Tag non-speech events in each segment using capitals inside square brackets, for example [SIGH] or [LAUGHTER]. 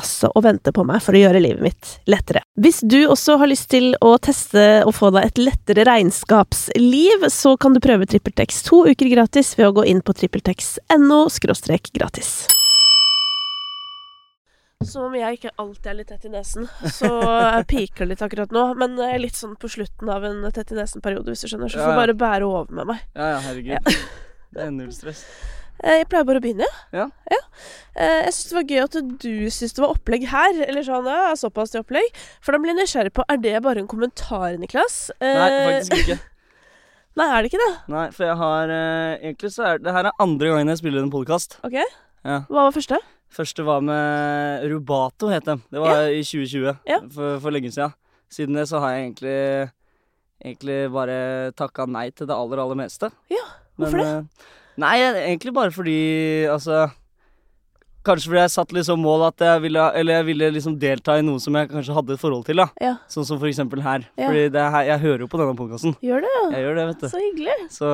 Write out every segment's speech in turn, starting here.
altså og venter på meg for å gjøre livet mitt lettere. Hvis du også har lyst til å teste og få deg et lettere regnskapsliv, så kan du prøve TrippelTex to uker gratis ved å gå inn på trippeltex.no gratis. Som om jeg ikke alltid er litt tett i nesen, så jeg piker litt akkurat nå. Men jeg er litt sånn på slutten av en tett i nesen-periode, hvis du skjønner. Så Ja, får ja. bare bære over med meg. Ja, ja, herregud. Ja. Det er null stress. Eh, Jeg pleier bare å begynne. Ja. ja. Jeg syns det var gøy at du syntes det var opplegg her. Eller sånn, ja, såpass til opplegg. For da blir jeg nysgjerrig på, er det bare en kommentar, Niklas? Eh, Nei, faktisk ikke. [LAUGHS] Nei, er det ikke det? Nei, for jeg har eh, Egentlig så er det her er andre gangen jeg spiller en podkast. Ok. Ja. Hva var første? Første var med Rubato, het dem. Det var i 2020. Ja. For, for lenge siden. Siden det så har jeg egentlig Egentlig bare takka nei til det aller, aller meste. Ja, hvorfor det? Nei, egentlig bare fordi Altså Kanskje fordi jeg satt liksom mål at jeg ville Eller jeg ville liksom delta i noe som jeg kanskje hadde et forhold til, da. Ja. Sånn som for eksempel her. Ja. Fordi det er her, jeg hører jo på denne podkasten. Gjør det, ja. Jeg gjør det, vet du. Så hyggelig. Så,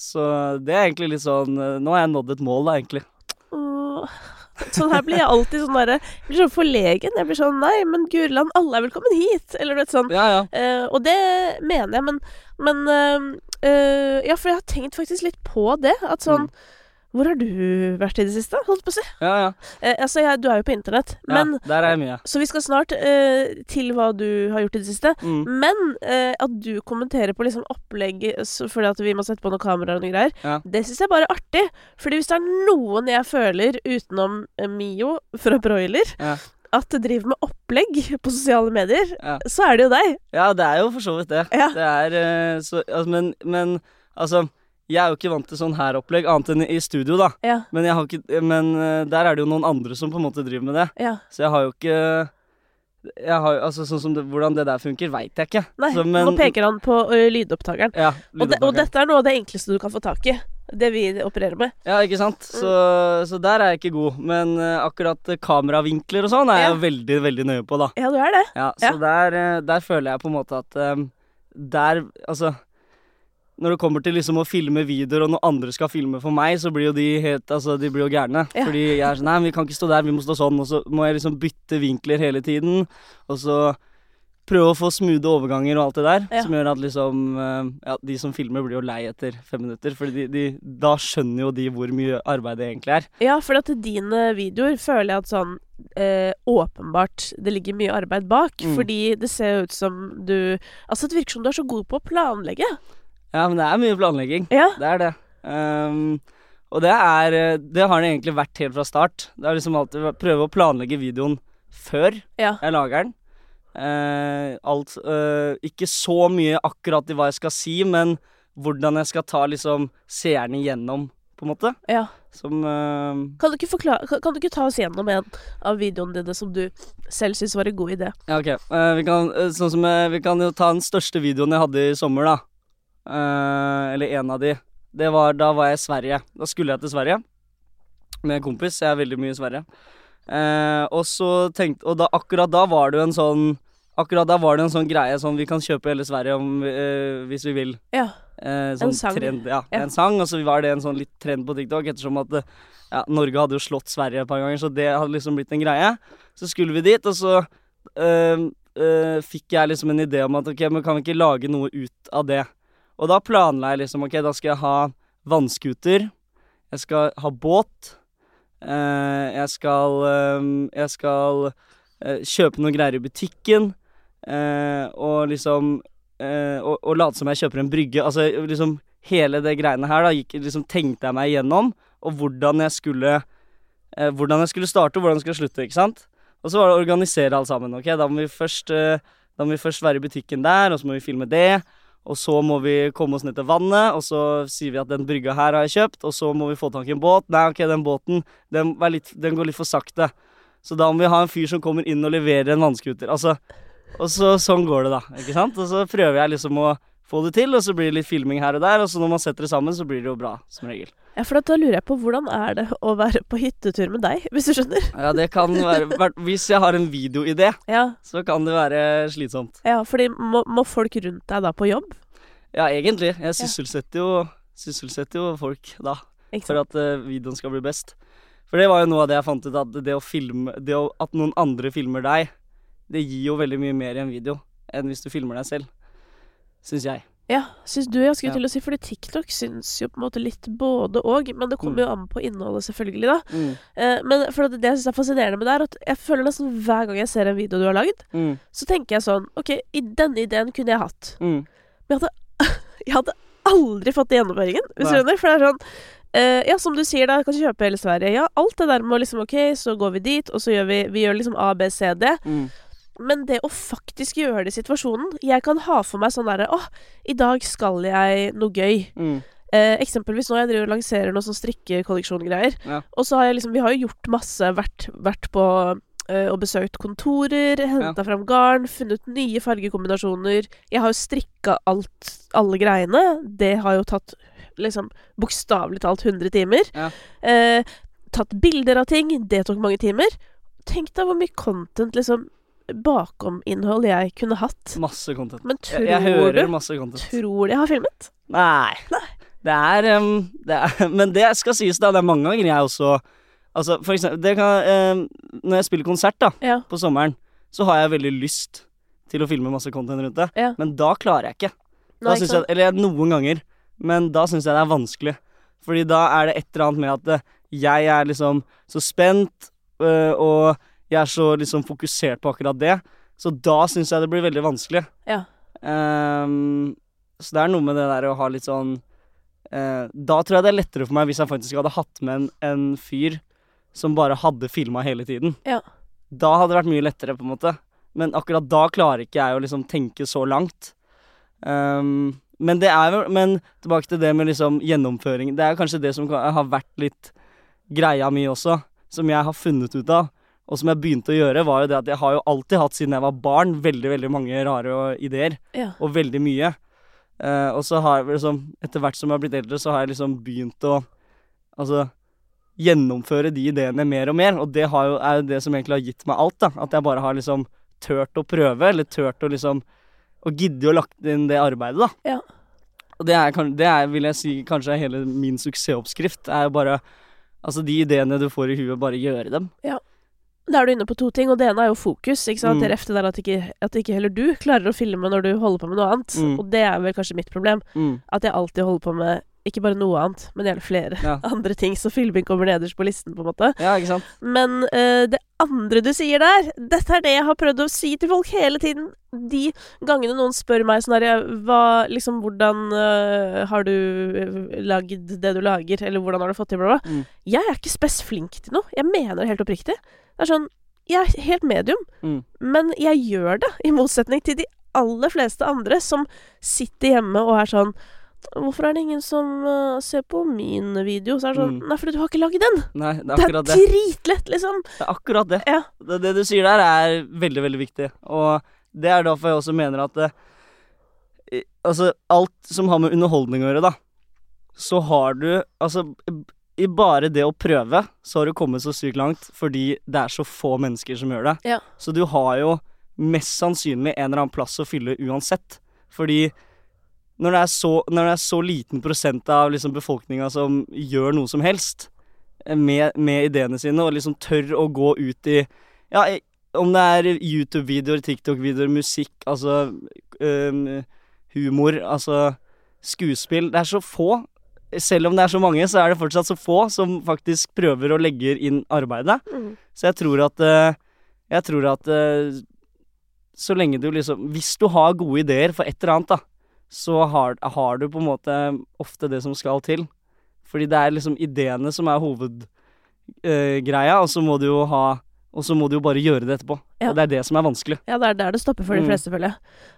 så det er egentlig litt sånn Nå har jeg nådd et mål, da, egentlig. Åh. Sånn her blir jeg alltid sånn derre Jeg blir sånn forlegen. Jeg blir sånn Nei, men Guriland, alle er velkommen hit. Eller du vet sånn. Ja, ja. Uh, og det mener jeg, men, men uh, uh, Ja, for jeg har tenkt faktisk litt på det. At sånn Mm. Hvor har du vært i det siste? Holdt på å si. Ja, ja. Eh, altså, jeg, du er jo på internett. Men ja der er jeg mye. Så vi skal snart eh, til hva du har gjort i det siste. Mm. Men eh, at du kommenterer på liksom opplegg fordi at vi må sette på noen kameraer og noe greier, Ja. det syns jeg bare er artig. Fordi hvis det er noen jeg føler utenom eh, Mio fra Broiler Ja. at det driver med opplegg på sosiale medier, Ja. så er det jo deg. ja, det er jo for så vidt det. Ja. Det er eh, så altså, men, men altså Jeg er jo ikke vant til sånn her opplegg, annet enn i studio, da. Ja. Men, ikke, men eh, der er det jo noen andre som på en måte driver med det. ja. Så jeg har jo ikke har, altså sånn som det, Hvordan det der funker, veit jeg ikke. Nei, Så, men- nå peker han på ø, lydopptakeren. Ja, Og, de, og dette er noe av det enkleste du kan få tak i. Det vi opererer med. Ja, ikke sant? Så, så der er jeg ikke god. Men uh, akkurat eh, kameravinkler og sånn er jeg veldig, veldig nøye på, da. Ja, du er det. Ja, så Der, eh, der føler jeg på en måte at um, Der, altså Når det kommer til liksom å filme videoer, og når andre skal filme for meg, så blir jo de helt Altså, de blir jo gærne. Ja. Fordi jeg er sånn Nei, vi kan ikke stå der, vi må stå sånn. Og så må jeg liksom bytte vinkler hele tiden. Og så prøve å få smoothe overganger og alt det der. Ja. Som gjør at liksom eh, Ja, de som filmer, blir jo lei etter fem minutter. For da skjønner jo de hvor mye arbeid det egentlig er. Ja, for at dine videoer føler jeg at sånn eh, åpenbart det ligger mye arbeid bak. Mm. Fordi det ser jo ut som du Altså, det virker som du er så god på å planlegge. Ja, men det er mye planlegging. Ja. Det er det. Um, og det er Det har det egentlig vært helt fra start. Det er liksom alltid å prøve å planlegge videoen før Ja. jeg lager den. Uh, alt uh, Ikke så mye akkurat i hva jeg skal si, men hvordan jeg skal ta liksom seerne igjennom, på en måte. ja. Som uh, Kan du, ikke forklare, kan, kan du ikke ta oss gjennom en av videoene dine som du selv syns var en god idé? Ja, ok. Vi, kan, sånn som, vi kan jo ta den største videoen jeg hadde i sommer, da. Eh, eller en av de. Det var, da var jeg i Sverige. Da skulle jeg til Sverige med en kompis. Jeg er veldig mye i Sverige. Eh, og så tenkte Og da, akkurat da var det jo en sånn Akkurat da var det en sånn greie sånn vi kan kjøpe hele Sverige om, eh, hvis vi vil. Ja. Eh, sånn sang. Trend, ja, Ja. en sang. Og så var det en sånn litt trend på TikTok, ettersom at eh, ja, Norge hadde jo slått Sverige et par ganger, så det hadde liksom blitt en greie. Så skulle vi dit, og så eh, eh, fikk jeg liksom en idé om at ok, men kan vi ikke lage noe ut av det? Og da planla jeg liksom Ok, da skal jeg ha vannskuter. Jeg skal ha båt. Eh, jeg skal eh, Jeg skal eh, kjøpe noen greier i butikken. eh, og liksom eh, og, og late som jeg kjøper en brygge. Altså liksom hele det greiene her, da, gikk, liksom tenkte jeg meg igjennom. Og hvordan jeg skulle eh, Hvordan jeg skulle starte, og hvordan jeg skulle slutte, ikke sant. Og så var det å organisere alt sammen. ok, Da må vi først, da må vi først være i butikken der, og så må vi filme det. Og så må vi komme oss ned til vannet, og så sier vi at den brygga her har jeg kjøpt. Og så må vi få tak i en båt. Nei, ok, den båten, den, litt, den går litt for sakte. Så da må vi ha en fyr som kommer inn og leverer en vannskuter. Altså, og så sånn går det, da. Ikke sant? Og så prøver jeg liksom å få det til, og så blir det litt filming her og der. Og så når man setter det sammen, så blir det jo bra, som regel. Ja, for da lurer jeg på hvordan er det å være på hyttetur med deg, hvis du skjønner? Ja, det kan være [LAUGHS] Hvis jeg har en videoidé, Ja, så kan det være slitsomt. ja fordi må, må folk rundt deg da på jobb? Ja, egentlig. Jeg sysselsetter jo, sysselsetter jo folk da, for at uh, videoen skal bli best. For det var jo noe av det jeg fant ut, at det å filme det å, At noen andre filmer deg, det gir jo veldig mye mer i en video enn hvis du filmer deg selv. Syns jeg. Ja, syns du jeg skulle Ja. til å si, fordi TikTok syns jo på en måte litt både og, men det kommer Mm. jo an på innholdet, selvfølgelig, da. Mm. Eh, men for det, det jeg syns er fascinerende med det, er at jeg føler nesten hver gang jeg ser en video du har lagd, Mm. så tenker jeg sånn OK, i denne ideen kunne jeg hatt. Mm. Men jeg hadde, [LAUGHS] jeg hadde aldri fått det gjennomføringen, hvis du skjønner. For det er sånn eh, Ja, som du sier, da, kan kjøpe hele Sverige. Ja, alt det der med å liksom OK, så går vi dit, og så gjør vi Vi gjør liksom A, B, C, D. Men det å faktisk gjøre det i situasjonen Jeg kan ha for meg sånn derre Å, i dag skal jeg noe gøy. Mm. Eh, eksempelvis nå jeg driver og lanserer noe sånn strikkekolleksjongreier. Ja. Og så har jeg liksom Vi har jo gjort masse, vært, vært på eh, og besøkt kontorer, henta fram garn, funnet nye fargekombinasjoner. Jeg har jo strikka alt, alle greiene. Det har jo tatt liksom bokstavelig talt 100 timer. Ja. Eh, tatt bilder av ting. Det tok mange timer. Tenk deg hvor mye content liksom bakom-innhold jeg kunne hatt. Masse content. Men tror Jeg, jeg hører du masse content. Tror du jeg har filmet? Nei. Det er, um, det er [LAUGHS] Men det skal sies, da. Det er mange ganger jeg også Altså, for eksempel det kan, um, Når jeg spiller konsert da Ja. på sommeren, så har jeg veldig lyst til å filme masse content rundt det. Ja. Men da klarer jeg ikke. Nei, ikke jeg, eller noen ganger. Men da syns jeg det er vanskelig. Fordi da er det et eller annet med at eh, jeg er liksom så spent, øh, og jeg er så liksom fokusert på akkurat det. Så da syns jeg det blir veldig vanskelig. Ja. Um, så det er noe med det der å ha litt sånn uh, Da tror jeg det er lettere for meg hvis jeg faktisk hadde hatt med en, en fyr som bare hadde filma hele tiden. Ja. Da hadde det vært mye lettere, på en måte. Men akkurat da klarer ikke jeg å liksom tenke så langt. Um, men det er jo Men tilbake til det med liksom gjennomføring. Det er kanskje det som har vært litt greia mi også, som jeg har funnet ut av. Og som jeg begynte å gjøre, var jo det at jeg har jo alltid hatt, siden jeg var barn, veldig, veldig mange rare ideer. Ja. Og veldig mye. Eh, og så har jeg liksom, etter hvert som jeg har blitt eldre, så har jeg liksom begynt å Altså gjennomføre de ideene mer og mer. Og det har jo, er jo det som egentlig har gitt meg alt, da. At jeg bare har liksom turt å prøve, eller turt å liksom Og gidde å lagt inn det arbeidet, da. Ja. Og det er, det er, vil jeg si, kanskje er hele min suksessoppskrift. Er jo bare Altså, de ideene du får i huet, bare gjøre dem. Da er du inne på to ting, og det ene er jo fokus. ikke sant? Mm. Det det der at ikke, at ikke heller du klarer å filme når du holder på med noe annet. Mm. Og det er vel kanskje mitt problem. Mm. At jeg alltid holder på med ikke bare noe annet, men gjerne flere Ja. [LAUGHS] andre ting. Så filming kommer nederst på listen, på en måte. ja, ikke sant? Men uh, det andre du sier der, dette er det jeg har prøvd å si til folk hele tiden. De gangene noen spør meg sånn her Hva Liksom, hvordan eh, har du eh, lagd det du lager, eller hvordan har du fått til bla, bla. Mm. Jeg er ikke spes flink til noe. Jeg mener det helt oppriktig. Det er sånn Jeg er helt medium, Mm. men jeg gjør det, i motsetning til de aller fleste andre som sitter hjemme og er sånn Hvorfor er det ingen som uh, ser på min video? Så er det sånn Mm. Nei, fordi du har ikke lagd den! Nei, det er Det er dritlett, liksom! Det er akkurat det. Ja. det. Det du sier der, er veldig, veldig viktig. Og det er derfor jeg også mener at uh, Altså, alt som har med underholdning å gjøre, da, så har du Altså, i bare det å prøve, så har du kommet så sykt langt fordi det er så få mennesker som gjør det. Ja. Så du har jo mest sannsynlig en eller annen plass å fylle uansett. Fordi når det er så, det er så liten prosent av liksom befolkninga som gjør noe som helst eh, med, med ideene sine, og liksom tør å gå ut i Ja, om det er YouTube-videoer, TikTok-videoer, musikk, altså um, humor, altså skuespill Det er så få. Selv om det er så mange, så er det fortsatt så få som faktisk prøver å legge inn arbeidet. Mm. Så jeg tror at eh, Jeg tror at eh, så lenge du liksom Hvis du har gode ideer for et eller annet, da, så har, har du på en måte ofte det som skal til. Fordi det er liksom ideene som er hovedgreia, og så må du jo ha Og så må du jo bare gjøre det etterpå. Ja. Og det er det som er vanskelig. Ja, det er der det stopper for de Mm. fleste, føler jeg.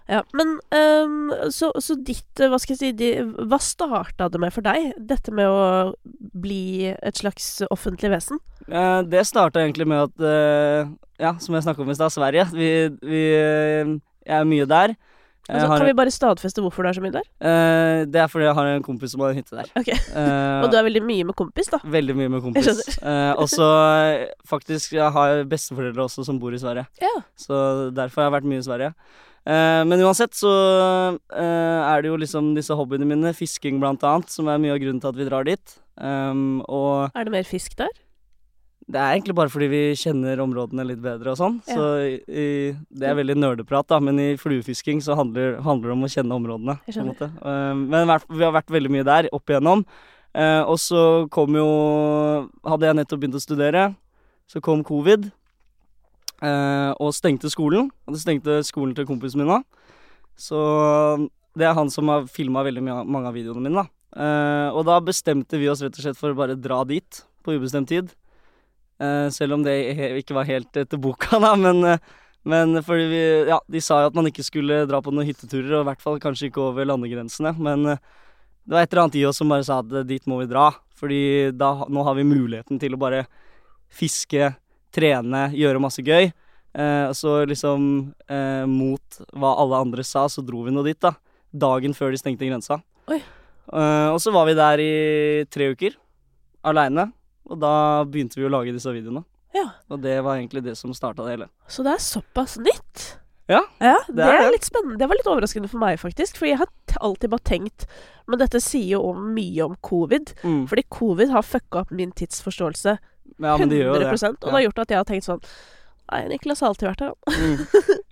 Ja, men um, så, så ditt eh, Hva skal jeg si de, Hva starta det med for deg? Dette med å bli et slags offentlig vesen? Eh, det starta egentlig med at eh, Ja, som jeg snakka om i stad, Sverige. Vi, vi eh, Jeg er mye der. Jeg Altså, har- kan vi bare stadfeste hvorfor du er så mye der? Uh, det er fordi jeg har en kompis som har en hytte der. Okay. Uh, Og du er veldig mye med kompis, da. Veldig mye med kompis. Jeg Eh, og så eh, faktisk Jeg har besteforeldre også som bor i Sverige. Ja. Så derfor har jeg vært mye i Sverige. Eh, men uansett så eh, er det jo liksom disse hobbyene mine, fisking blant annet, som er mye av grunnen til at vi drar dit. Um, og Er det mer fisk der? Det er egentlig bare fordi vi kjenner områdene litt bedre og sånn. Ja. Så i, det er veldig nerdeprat, da, men i fluefisking så handler, handler det om å kjenne områdene. På en måte. Eh, men vi har vært veldig mye der opp igjennom. Eh, og så kom jo Hadde jeg nettopp begynt å studere, så kom covid. eh, og stengte skolen. Og det stengte skolen til kompisen min òg. Så det er han som har filma veldig mange av videoene mine, da. Og da bestemte vi oss rett og slett for å bare dra dit på ubestemt tid. Eh, selv om det ikke var helt etter boka, [LAUGHS] da, men, eh, men fordi vi Ja, de sa jo at man ikke skulle dra på noen hytteturer, og i hvert fall kanskje ikke over landegrensene, men eh, det var et eller annet i oss som bare sa at dit må vi dra. Fordi da, nå har vi muligheten til å bare fiske, trene, gjøre masse gøy. Eh, så liksom eh, mot hva alle andre sa, så dro vi nå dit, da. Dagen før de stengte grensa. Eh, og så var vi der i tre uker, aleine. Og da begynte vi å lage disse videoene. Ja. Og det var egentlig det som starta det hele. Så det er såpass nytt? Ja, det, det er litt spennende. Det var litt overraskende for meg, faktisk. For jeg har alltid bare tenkt Men dette sier jo mye om covid. Mm. Fordi covid har fucka opp min tidsforståelse Ja, men 100 det det. Og det har gjort at jeg har tenkt sånn Nei, Niklas har alltid vært her. Mm.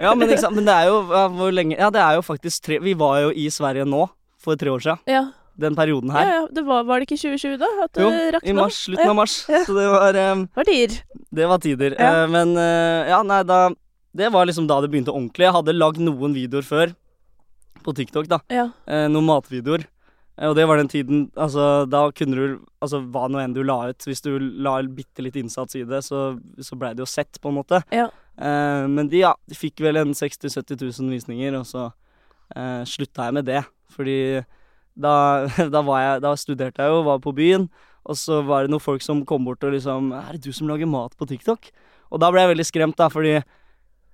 Ja, men, men det er jo hvor lenge Ja, det er jo faktisk tre Vi var jo i Sverige nå, for tre år siden. Ja. Den perioden her. ja. Det var, var det ikke 2020, da? At Jo, det rakna? I mars. Slutten Ja. av mars. Ja. Så det var um, Var tider. Det var tider. Ja. Eh, men uh, ja, nei, da Det var liksom da det begynte ordentlig. Jeg hadde lagd noen videoer før. På TikTok, da. Ja. Eh, noen matvideoer. Og det var den tiden Altså, da kunne du Altså, hva nå enn du la ut. Hvis du la bitte litt innsats i det, så, så blei det jo sett, på en måte. Ja. Eh, men de, ja, de fikk vel en 60 000-70 000 visninger, og så eh, slutta jeg med det. Fordi da, [LAUGHS] da var jeg Da studerte jeg jo, var på byen, og så var det noen folk som kom bort og liksom 'Er det du som lager mat på TikTok?' Og da ble jeg veldig skremt, da, fordi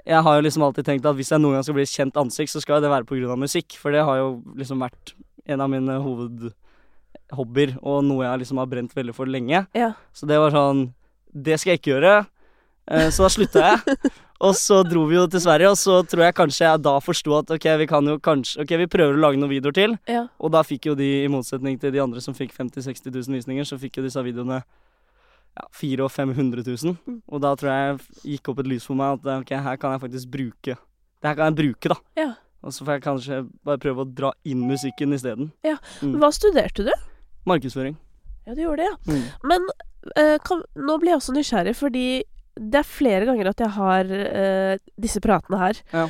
jeg har jo liksom alltid tenkt at hvis jeg noen gang skal bli et kjent ansikt, så skal det være av musikk. For det har jo liksom vært en av mine hovedhobbyer, og noe jeg liksom har brent veldig for lenge. Ja. Så det var sånn Det skal jeg ikke gjøre. Eh, Så da slutta jeg. [LAUGHS] Og så dro vi jo til Sverige, og så tror jeg kanskje jeg da forsto at ok, vi kan jo kanskje Ok, vi prøver å lage noen videoer til. ja. Og da fikk jo de, i motsetning til de andre som fikk 50 000-60 000 visninger, så fikk jo disse videoene ja, 400 og 500 000. Mm. Og da tror jeg gikk opp et lys for meg at ok, her kan jeg faktisk bruke Det her kan jeg bruke, da. Ja. Og så får jeg kanskje bare prøve å dra inn musikken isteden. Mm. Hva studerte du? Markedsføring. Ja, du gjorde det, ja. Mm. Men eh, kan, nå blir jeg også nysgjerrig, fordi det er flere ganger at jeg har eh, disse pratene her. Ja.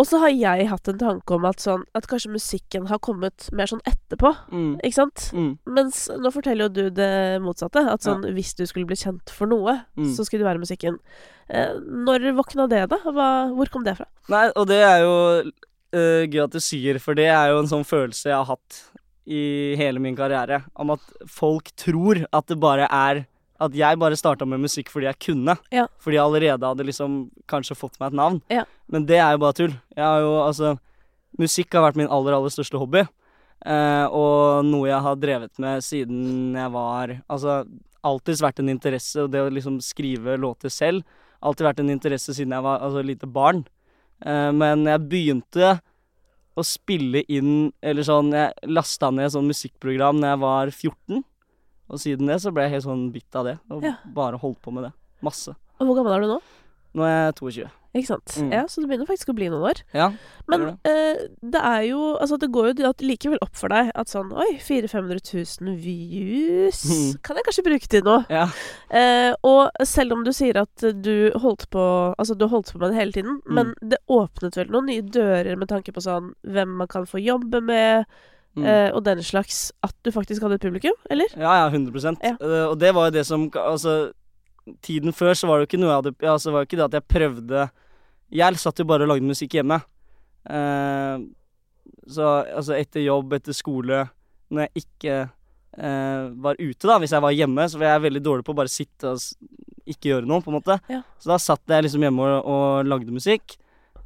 Og så har jeg hatt en tanke om at, sånn, at kanskje musikken har kommet mer sånn etterpå. Mm. Ikke sant? Mm. Mens nå forteller jo du det motsatte. At sånn, hvis du skulle bli kjent for noe, Mm. så skulle det være musikken. Eh, når våkna det, da? Hva, hvor kom det fra? Nei, og det er jo uh, gøy at du sier, for det er jo en sånn følelse jeg har hatt i hele min karriere. Om at folk tror at det bare er At jeg bare starta med musikk fordi jeg kunne. Ja. Fordi jeg allerede hadde liksom kanskje fått meg et navn. Ja. Men det er jo bare tull. Jeg har jo altså Musikk har vært min aller, aller største hobby. Eh, og noe jeg har drevet med siden jeg var Altså alltid vært en interesse, og det å liksom skrive låter selv. Alltid vært en interesse siden jeg var altså, lite barn. Eh, men jeg begynte å spille inn Eller sånn Jeg lasta ned et sånn musikkprogram da jeg var 14. Og siden det så ble jeg helt sånn bitt av det. Og Ja. bare holdt på med det. Masse. Og hvor gammel er du nå? Nå er jeg 22. Ikke sant. Mm. Ja, så det begynner faktisk å bli noen år. Ja. Men gjør eh, det er jo Altså, det går jo at likevel opp for deg at sånn Oi, 400 000-500 000 views Mm. kan jeg kanskje bruke til noe. ja. Eh, og selv om du sier at du holdt på Altså, du holdt på med det hele tiden, Mm. men det åpnet vel noen nye dører med tanke på sånn hvem man kan få jobbe med, Mm. eh, og den slags At du faktisk hadde et publikum, eller? Ja, ja, 100 Ja. Uh, Og det var jo det som Altså, tiden før så var det jo ikke noe jeg hadde ja, altså, det var jo ikke det at jeg prøvde Jeg satt jo bare og lagde musikk hjemme. Uh, så altså, etter jobb, etter skole, når jeg ikke var ute, da, hvis jeg var hjemme, så var jeg veldig dårlig på å bare sitte og ikke gjøre noe, på en måte. Ja. Så da satt jeg liksom hjemme og, og lagde musikk,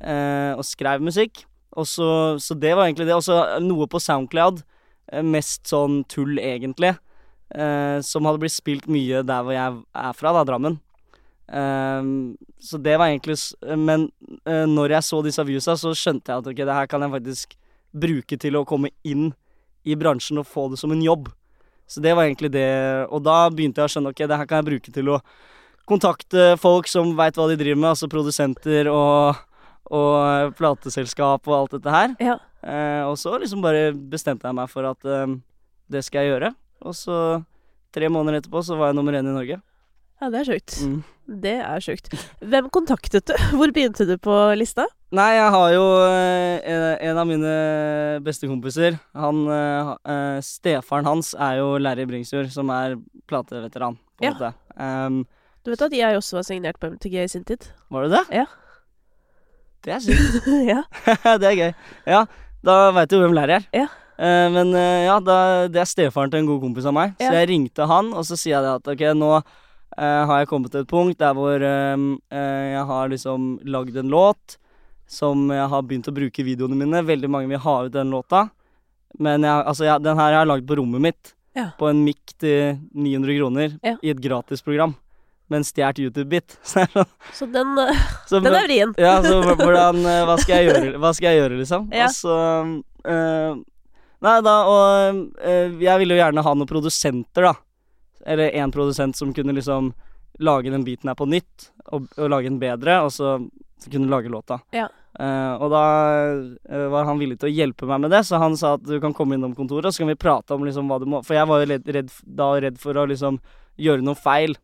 og skrev musikk. Og så, så det var egentlig det. Og så noe på Soundcloud. eh, Mest sånn tull, egentlig. eh, som hadde blitt spilt mye der hvor jeg er fra, da, Drammen. Eh, så det var egentlig Men eh, når jeg så disse viewsa, så skjønte jeg at ok, det her kan jeg faktisk bruke til å komme inn i bransjen og få det som en jobb. Så det var egentlig det. Og da begynte jeg å skjønne ok, det her kan jeg bruke til å kontakte folk som veit hva de driver med, altså produsenter og, og plateselskap og alt dette her. Ja. Eh, og så liksom bare bestemte jeg meg for at eh, det skal jeg gjøre. Og så tre måneder etterpå så var jeg nummer én i Norge. Ja, det er sjukt. Mm. Det er sjukt. Hvem kontaktet du? [LAUGHS] Hvor begynte du på lista? Nei, jeg har jo eh, en, av mine bestekompiser. Han eh, eh, Stefaren hans er jo Larry Bringsjord, som er plateveteran, på Ja. måte. Um, Du vet at jeg også var signert på MTG i sin tid? var det det? Ja. Det er sykt. [LAUGHS] ja. [LAUGHS] det er gøy. Ja, da veit du hvem lærer er. Ja. Eh, men eh, ja, da, det er stefaren til en god kompis av meg. Ja. Så jeg ringte han, og så sier jeg det at ok, nå eh, har jeg kommet til et punkt der hvor eh, eh, jeg har liksom lagd en låt som jeg har begynt å bruke i videoene mine. Veldig mange vil ha ut den låta. Men jeg, altså, jeg, den her har jeg lagd på rommet mitt. Ja. På en mic til 900 kroner i et gratisprogram. Med en stjålet YouTube-bit. [LAUGHS] Så sånn- Så den, eh, [LAUGHS] så den er vrien. ja, så [LAUGHS] hvordan eh, Hva skal jeg gjøre, hva skal jeg gjøre liksom? Ja. Altså, så eh, Nei, da Og øh, jeg ville jo gjerne ha noen produsenter, da. Eller én produsent som kunne liksom lage den biten her på nytt, og, og lage den bedre, og så, så kunne lage låta. Ja. Uh, og da uh, var han villig til å hjelpe meg med det, så han sa at du kan komme innom kontoret, og så kan vi prate om liksom hva du må For jeg var jo redd, redd, da redd for å liksom gjøre noe feil.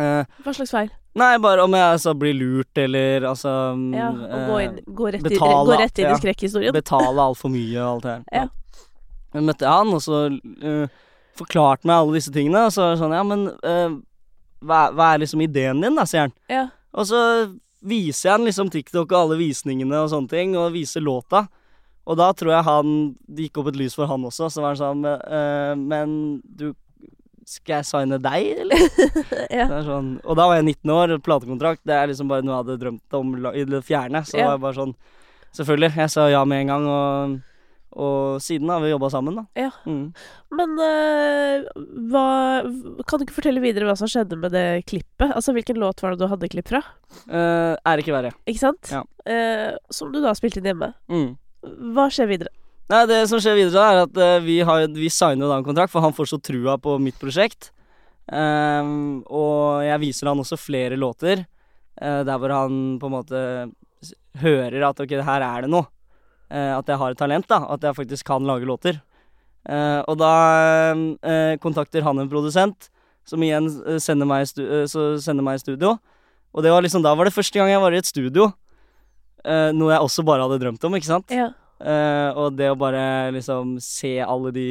Eh, Hva slags feil? Nei, bare om jeg altså blir lurt, eller altså Ja, og gå, inn, gå rett, i, betale, gå rett inn ja. i skrekkhistorien? Betale altfor mye og alt det her. Ja. Jeg møtte han, og så uh, forklarte meg alle disse tingene. Og så sånn, ja, men uh, hva, hva er liksom ideen din, da, sier han. Ja. Og så viser jeg han liksom TikTok og alle visningene og sånne ting, og viser låta. Og da tror jeg han Det gikk opp et lys for han også. Så var han sånn eh, Men du Skal jeg signe deg, eller? [LAUGHS] ja. Det sånn, og da var jeg 19 år, platekontrakt. Det er liksom bare noe jeg hadde drømt om i det fjerne. Så Ja. det var bare sånn Selvfølgelig. Jeg sa ja med en gang, og, og siden har vi jobba sammen, da. Ja. Mm. Men uh, hva Kan du ikke fortelle videre hva som skjedde med det klippet? Altså, Hvilken låt var det du hadde klipp fra? Uh, er ikke verre. Ikke sant? Ja. Uh, som du da spilte inn hjemme. Mm. Hva skjer videre? Nei, det som skjer videre, er at uh, vi, har, vi signer da en kontrakt, for han får så trua på mitt prosjekt. Um, og jeg viser han også flere låter, uh, der hvor han på en måte hører at ok, her er det noe. Uh, at jeg har et talent, da. At jeg faktisk kan lage låter. Og da kontakter han en produsent, som igjen sender meg, sender meg i studio. Og det var liksom, da var det første gang jeg var i et studio. Noe jeg også bare hadde drømt om, ikke sant. Ja. Eh, og det å bare liksom se alle de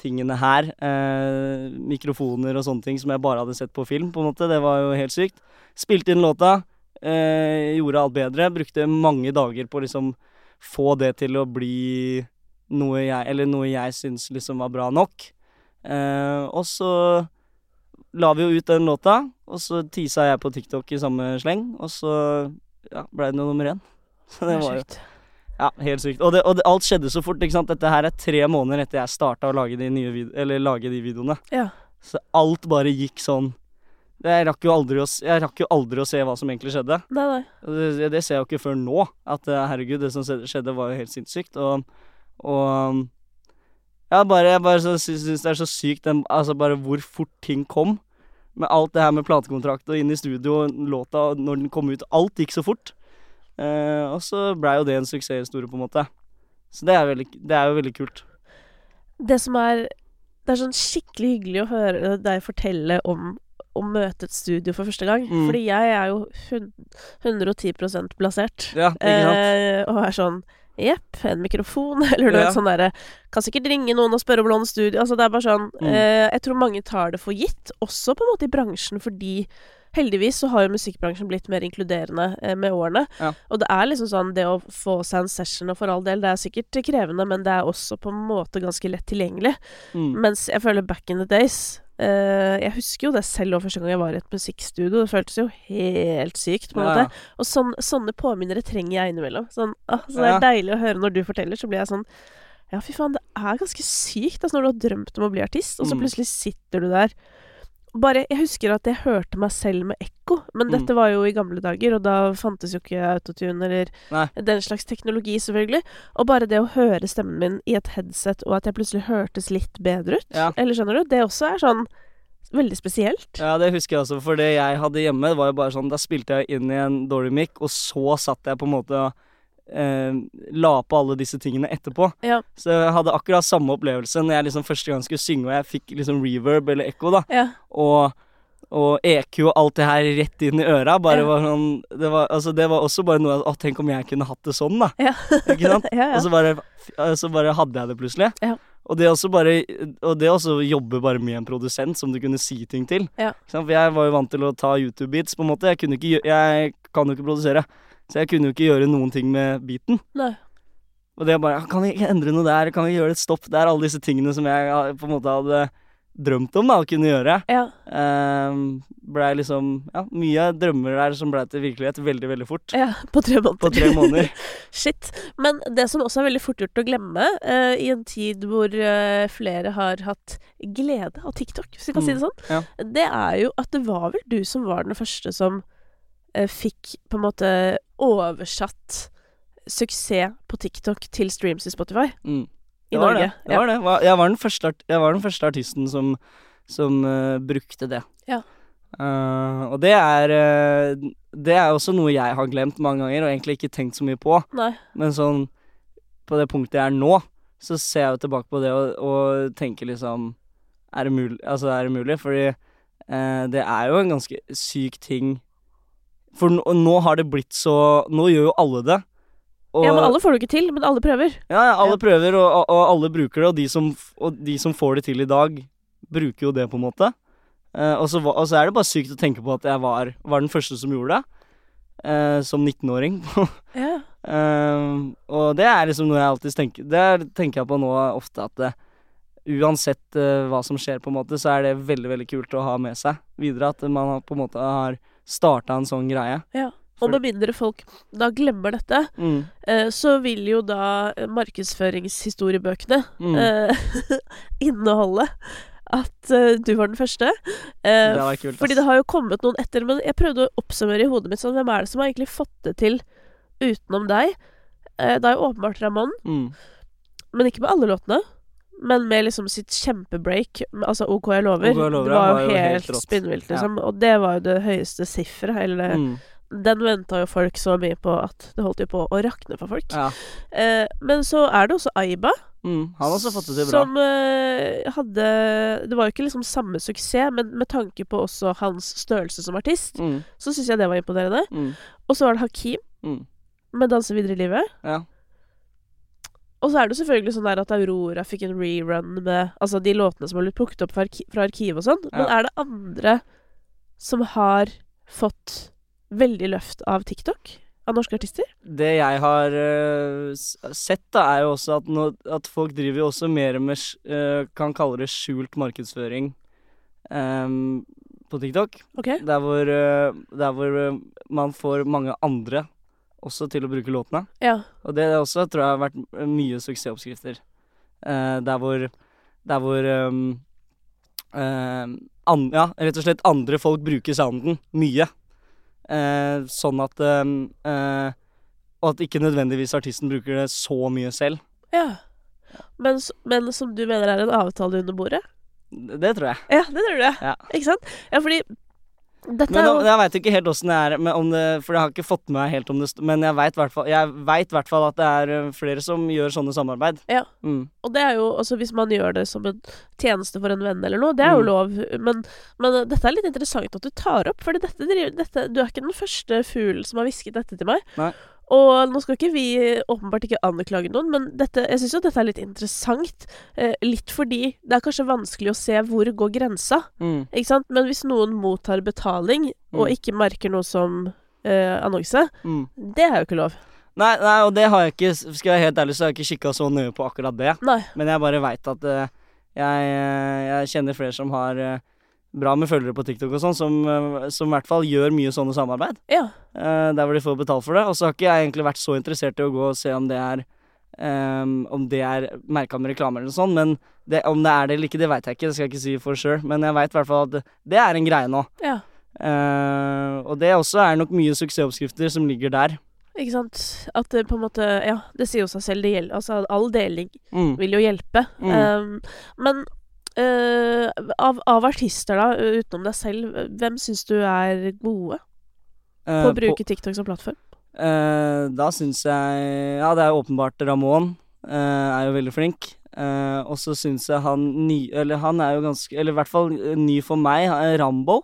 tingene her, eh, mikrofoner og sånne ting som jeg bare hadde sett på film, på en måte, det var jo helt sykt. Spilte inn låta, eh, gjorde alt bedre, brukte mange dager på å liksom få det til å bli noe jeg, eller noe jeg syns liksom var bra nok. Og så la vi jo ut den låta, og så tisa jeg på TikTok i samme sleng, og så ja, blei det nummer én. [LAUGHS] Så det var jo. Ja, helt sykt. Og, det, og det, alt skjedde så fort. ikke sant? Dette her er tre måneder etter jeg starta å lage de, eller lage de videoene. Ja. Så alt bare gikk sånn jeg, rakk å, jeg rakk jo aldri å se hva som egentlig skjedde. Nei, nei. Det, det ser jeg jo ikke før nå. At eh, herregud, det som skjedde- var jo helt sinnssykt. Og, og ja, bare, jeg bare så syns det er så sykt den, altså bare hvor fort ting kom. Med alt det her med platekontrakt og inn i studio låta når den kom ut. Alt gikk så fort. Eh, og så blei jo det en suksesshistorie, på en måte. Så det er, veldig, det er jo veldig kult. Det som er Det er sånn skikkelig hyggelig å høre deg fortelle om å møte et studio for første gang. Mm. Fordi jeg er jo 110 plassert. Ja? Eh, og er sånn Jepp, en mikrofon, [LAUGHS] eller noe Ja. sånt derre Kan sikkert ringe noen og spørre om å låne studio. Altså, det er bare sånn Mm. eh, Jeg tror mange tar det for gitt, også på en måte i bransjen, fordi Heldigvis så har jo musikkbransjen blitt mer inkluderende eh, med årene. Ja. Og det er liksom sånn det å få seg en session, og for all del, det er sikkert krevende, men det er også på en måte ganske lett tilgjengelig. Mm. Mens jeg føler back in the days eh, Jeg husker jo det selv òg, første gang jeg var i et musikkstudio. Det føltes jo helt sykt, på en Ja, måte. Og sånn, sånne påminnere trenger jeg innimellom. Sånn, ah, så det er Ja. deilig å høre når du forteller, så blir jeg sånn Ja, fy faen, det er ganske sykt altså, når du har drømt om å bli artist, og så Mm. plutselig sitter du der. Bare, Jeg husker at jeg hørte meg selv med ekko, men Mm. dette var jo i gamle dager, og da fantes jo ikke autotune eller Nei. den slags teknologi, selvfølgelig. Og bare det å høre stemmen min i et headset, og at jeg plutselig hørtes litt bedre ut, Ja. eller skjønner du, det også er sånn veldig spesielt. Ja, det husker jeg også, for det jeg hadde hjemme, var jo bare sånn Da spilte jeg inn i en dårlig mic, og så satt jeg på en måte og eh, la på alle disse tingene etterpå. Ja. Så jeg hadde akkurat samme opplevelse når jeg liksom første gang skulle synge, og jeg fikk liksom reverb eller ekko, da. Ja. Og, og EQ og alt det her rett inn i øra. Bare Ja. var sånn det var, altså, det var også bare noe Å, tenk om jeg kunne hatt det sånn, da. Ja. [LAUGHS] Ikke sant? [LAUGHS] Og så bare, så bare hadde jeg det plutselig. Ja. Og det også bare Og det også jobbe bare med en produsent som du kunne si ting til. Ja. For jeg var jo vant til å ta YouTube-beats, på en måte. Jeg ikke Jeg kan jo ikke produsere. Så jeg kunne jo ikke gjøre noen ting med beaten. Nei. Og det er bare Kan vi ikke endre noe der? Kan vi gjøre et stopp der? Alle disse tingene som jeg ah, på en måte hadde drømt om da, å kunne gjøre. Ja. Um, blei liksom Ja, mye drømmer der som blei til virkelighet veldig, veldig fort. ja. På tre måneder. På tre måneder. [LAUGHS] Shit. Men det som også er veldig fort gjort å glemme, uh, i en tid hvor uh, flere har hatt glede av TikTok, hvis vi kan si det sånn, ja. det er jo at det var vel du som var den første som uh, fikk på en måte oversatt suksess på TikTok til streams i Spotify Mm. i Norge. det. det, var det. Jeg, var den første, jeg var den første artisten som, som uh, brukte det. Ja. Uh, og det er uh, Det er også noe jeg har glemt mange ganger, og egentlig ikke tenkt så mye på. Nei. Men sånn på det punktet jeg er nå, så ser jeg jo tilbake på det og, og tenker liksom Er det mulig? Altså, er det mulig? Fordi det er jo en ganske syk ting For nå, nå har det blitt så Nå gjør jo alle det. Og, Ja, men alle får det ikke til, men alle prøver. ja, ja, alle prøver, og, og, og alle bruker det, og de, som, og de som får det til i dag, bruker jo det, på en måte. Eh, og, så, er det bare sykt å tenke på at jeg var, var den første som gjorde det, eh, som 19-åring. [LAUGHS] Ja. Eh, og det er liksom noe jeg alltid tenker Det er- tenker jeg på nå ofte, at det, uansett eh, hva som skjer, på en måte, så er det veldig, veldig kult å ha med seg videre. At man på en måte har starta en sånn greie. ja. Og med mindre folk da glemmer dette, Mm. eh, så vil jo da markedsføringshistoriebøkene Mm. eh, [LAUGHS] inneholde at eh, du var den første. Eh, Det var kult, fordi det har jo kommet noen etter, men jeg prøvde å oppsummere i hodet mitt sånn Hvem er det som har egentlig fått det til utenom deg? Eh, det er jo åpenbart Ramón, Mm. men ikke med alle låtene. Men med liksom sitt kjempebreak, altså OK jeg lover. OK jeg lover, det var jo var jo helt, helt spinnvilt, liksom. Og det var jo det høyeste sifferet. Eller Mm. Den venta jo folk så mye på at det holdt jo på å rakne for folk. Ja. Eh, men så er det også Aiba, Mm. Han har også fått det til bra. som eh, hadde Det var jo ikke liksom samme suksess, men med tanke på også hans størrelse som artist, Mm. så syns jeg det var imponerende. Mm. Og så var det Hakim Mm. med 'Danse videre i livet'. Ja. Og så er det selvfølgelig sånn der at Aurora fikk en rerun med altså de låtene som har blitt plukket opp fra, arki fra arkivet og sånn. Men er det andre som har fått veldig løft av TikTok? Av norske artister? Det jeg har uh, sett, da, er jo også at, no, at folk driver jo også mer med eh, Kan kalle det skjult markedsføring um, på TikTok. Okay. Der hvor, uh, der hvor man får mange andre også til å bruke låtene. Ja. Og det også tror jeg har vært mye suksessoppskrifter. Uh, der hvor Der hvor um, uh, an, Ja, rett og slett andre folk bruker sounden mye. Uh, sånn at ehm, eh, Og at ikke nødvendigvis artisten bruker det så mye selv. ja. Men, men som du mener er en avtale under bordet? Det tror jeg. Ja, det tror du. Ja. Ikke sant? Ja, fordi dette Men da, jeg veit ikke helt åssen det er, men om det, for jeg har ikke fått med meg helt om det Men jeg veit i hvert fall at det er eh, flere som gjør sånne samarbeid. Ja. Mm. Og det er jo altså hvis man gjør det som en tjeneste for en venn eller noe, det er jo Mm. lov. Men, men dette er litt interessant at du tar opp, for dette, dette, du er ikke den første fuglen som har hvisket dette til meg. Nei. Og nå skal ikke vi åpenbart ikke anklage noen, men dette, jeg syns jo dette er litt interessant. Eh, litt fordi det er kanskje vanskelig å se hvor går grensa, Mm. ikke sant? Men hvis noen mottar betaling og Mm. ikke merker noe som eh, annonse, Mm. det er jo ikke lov. Nei, nei, og det har jeg ikke Skal jeg være helt ærlig, så har jeg ikke kikka så nøye på akkurat det. Nei. Men jeg bare veit at uh, jeg, eh, jeg kjenner flere som har eh, bra med følgere på TikTok og sånn, som, eh, som i hvert fall gjør mye sånne samarbeid. Ja. Uh, der hvor de får betalt for det. Og så har ikke jeg egentlig vært så interessert i å gå og se om det er um, Om det er merka med reklame eller noe sånt, men det, om det er det eller ikke, det veit jeg ikke. Det skal jeg ikke si for sure. Men jeg veit i hvert fall at det, det er en greie nå. ja. Uh, og det også er nok mye suksessoppskrifter som ligger der. Ikke sant. At det på en måte Ja, det sier jo seg selv. Det gjelder Altså, all deling Mm. vil jo hjelpe. Mm. Um, men eh, av, av artister, da, utenom deg selv, hvem syns du er gode uh, på å bruke TikTok som plattform? Uh, da syns jeg Ja, det er åpenbart Ramón. er jo veldig flink. Og så syns jeg han ny Eller han er jo ganske Eller i hvert fall ny for meg. Rambo,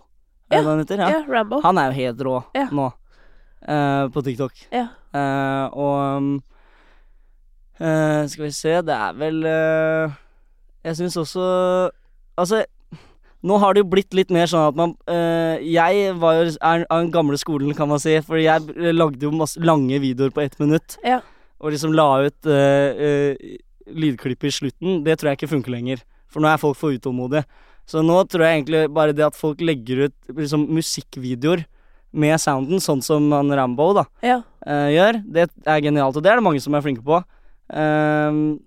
er han heter? Ja. Ja, Rambo. Han er jo helt rå Ja. nå. på TikTok. Ja. Og um, Skal vi se Det er vel Jeg syns også Altså nå har det jo blitt litt mer sånn at man eh, Jeg var jo av den gamle skolen, kan man si. For jeg lagde jo masse lange videoer på ett minutt. Ja. Og liksom la ut eh, eh, lydklipp i slutten. Det tror jeg ikke funker lenger. For nå er folk for utålmodige. Så nå tror jeg egentlig bare det at folk legger ut liksom musikkvideoer med sounden, sånn som han Rambo da Ja. eh, gjør, det er genialt. Og det er det mange som er flinke på. Ehm,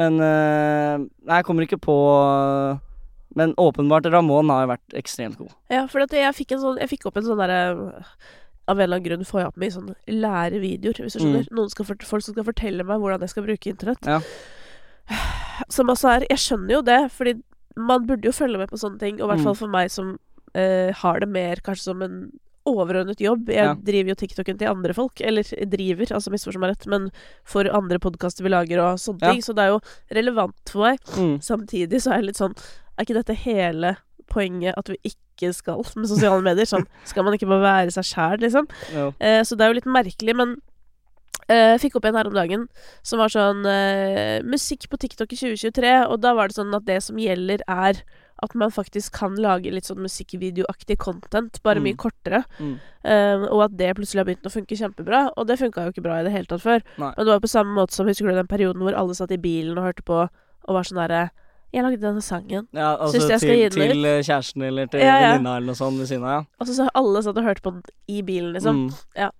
men eh, Nei, jeg kommer ikke på Men åpenbart Ramón har jo vært ekstremt god. ja, for jeg fikk en sånn Jeg fikk opp en sånn derre av en eller annen grunn får jeg opp mye sånne lærevideoer, hvis du skjønner. Noen skal folk som skal fortelle meg hvordan jeg skal bruke internett. Ja. [SIGHS] Som også er Jeg skjønner jo det, fordi man burde jo følge med på sånne ting. Og i hvert Mm. fall for meg som eh, har det mer kanskje som en overordnet jobb. Jeg Ja. driver jo TikToken til andre folk. Eller driver, altså misforstå meg rett, men for andre podkaster vi lager og sånne Ja. ting. Så det er jo relevant for meg. Mm. Samtidig så er jeg litt sånn Er ikke dette hele poenget at vi ikke skal [LAUGHS] med sosiale medier? Sånn, skal man ikke bare være seg sjæl, liksom? Eh, så det er jo litt merkelig, men jeg fikk opp en her om dagen som var sånn uh, Musikk på TikTok i 2023, og da var det sånn at det som gjelder, er at man faktisk kan lage litt sånn musikkvideoaktig content, bare Mm. mye kortere. Mm. Uh, og at det plutselig har begynt å funke kjempebra. Og det funka jo ikke bra i det hele tatt før. Nei. Men det var på samme måte som Husker du den perioden hvor alle satt i bilen og hørte på og var sånn derre Jeg lagde denne sangen. Ja, altså Syns jeg skal gi til, den ut? til kjæresten eller til Ja, ja. venninna eller noe sånt ved siden av, ja. Og så så alle satt og hørte på den i bilen, liksom. Mm. Ja.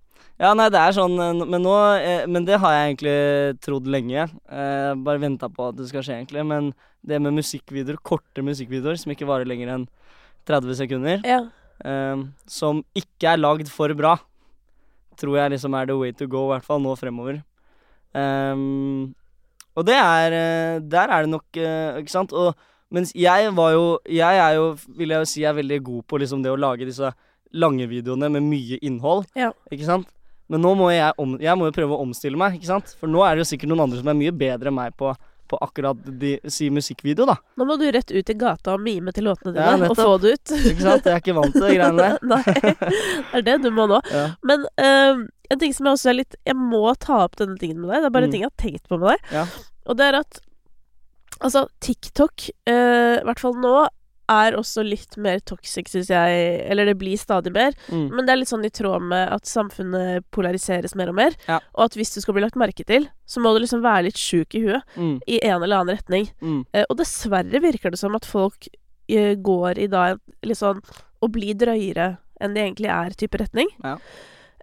Ja, nei, det er sånn eh, Men nå eh, Men det har jeg egentlig trodd lenge. Eh, bare venta på at det skal skje, egentlig. Men det med musikkvideoer, korte musikkvideoer som ikke varer lenger enn 30 sekunder, Ja. eh, som ikke er lagd for bra, tror jeg liksom er the way to go, i hvert fall nå fremover. Um, og det er Der er det nok Ikke sant? Og mens jeg var jo Jeg er jo, vil jeg jo si, er veldig god på liksom det å lage disse lange videoene med mye innhold. Ja. Ikke sant? Men nå må jeg om, Jeg må jo prøve å omstille meg, ikke sant? For nå er det jo sikkert noen andre som er mye bedre enn meg på, på akkurat de, si musikkvideo, da. Nå må du rett ut i gata og mime til låtene Ja, dine, og få det ut. Ikke sant? Jeg er ikke vant til de greiene der. [LAUGHS] Nei, det er det du må nå. Ja. Men uh, en ting som jeg også er litt Jeg må ta opp denne tingen med deg. Det er bare Mm. en ting jeg har tenkt på med deg. Ja. Og det er at Altså, TikTok, eh, i hvert fall nå, er også litt mer toxic, syns jeg. Eller det blir stadig mer. Mm. Men det er litt sånn i tråd med at samfunnet polariseres mer og mer. Ja. Og at hvis du skal bli lagt merke til, så må du liksom være litt sjuk i huet. Mm. I en eller annen retning. Mm. Eh, og dessverre virker det som at folk eh, går i da litt sånn og blir drøyere enn de egentlig er, type retning. Ja.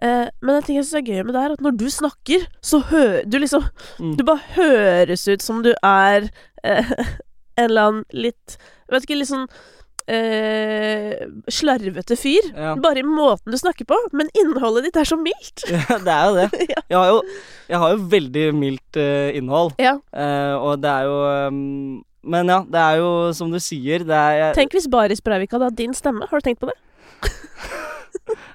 Eh, men en ting jeg syns er gøy med det, er at når du snakker, så hører du liksom Mm. Du bare høres ut som du er eh, [LAUGHS] en eller annen litt vet ikke, litt sånn eh, slarvete fyr. Ja. Bare i måten du snakker på. Men innholdet ditt er så mildt. [LAUGHS] Ja, det er jo det. [LAUGHS] Jeg har jo, jeg har jo veldig mildt uh, innhold. ja. Uh, og det er jo um, men ja, det er jo som du sier, det er jeg, Tenk hvis Baris Breivik hadde hatt din stemme. Har du tenkt på det? [LAUGHS]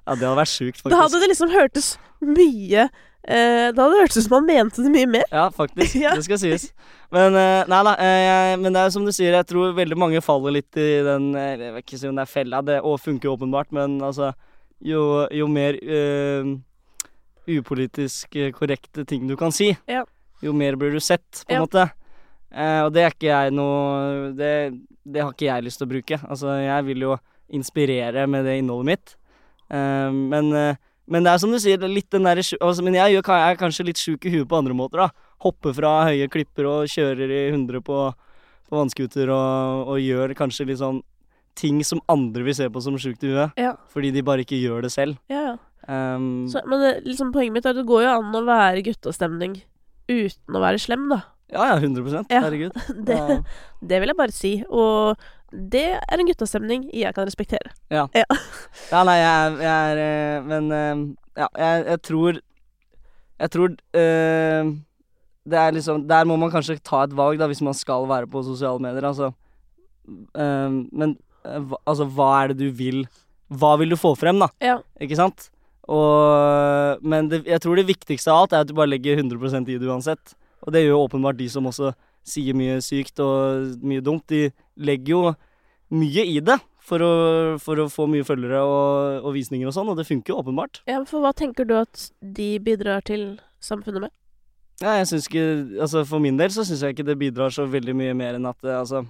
Ja, det hadde vært sjukt, faktisk. Da hadde det liksom hørtes mye eh, Da hadde det hørtes ut som han mente det mye mer. Ja, faktisk. [LAUGHS] Ja. Det skal sies. Men eh, nei da. eh, men det er jo som du sier, jeg tror veldig mange faller litt i den eh, Jeg vet ikke si om det er fella, det og funker åpenbart, men altså Jo, jo mer eh, upolitisk eh, korrekte ting du kan si, Ja. jo mer blir du sett, på en Ja. måte. Eh, og det er ikke jeg noe det, det har ikke jeg lyst til å bruke. Altså, jeg vil jo inspirere med det innholdet mitt. Men, men det er som du sier, er litt den der, altså, Men jeg, jeg er kanskje litt sjuk i huet på andre måter, da. Hopper fra høye klipper og kjører i 100 på, på vannskuter og, og gjør kanskje litt sånn ting som andre vil se på som sjukt i huet. Ja, Fordi de bare ikke gjør det selv. ja, ja. Um, Så, men det, liksom, poenget mitt er at det går jo an å være guttastemning uten å være slem, da. ja, ja, 100 Ja. Herregud. [LAUGHS] Det, det vil jeg bare si. Og det er en guttastemning jeg kan respektere. [LAUGHS] Ja, nei, jeg, jeg er eh, Men eh, ja, jeg, jeg tror Jeg tror eh, Det er liksom Der må man kanskje ta et valg, da, hvis man skal være på sosiale medier, altså. Eh, men altså, hva er det du vil Hva vil du få frem, da? Ja. Ikke sant? Og, men det, jeg tror det viktigste av alt er at du bare legger 100% i det uansett. Og det gjør jo åpenbart de som også sier mye sykt og mye dumt. De legger jo mye i det for å, for å få mye følgere og, og visninger og sånn, og det funker jo åpenbart. Ja, For hva tenker du at de bidrar til samfunnet med? Ja, jeg synes ikke Altså For min del så syns jeg ikke det bidrar så veldig mye mer enn at altså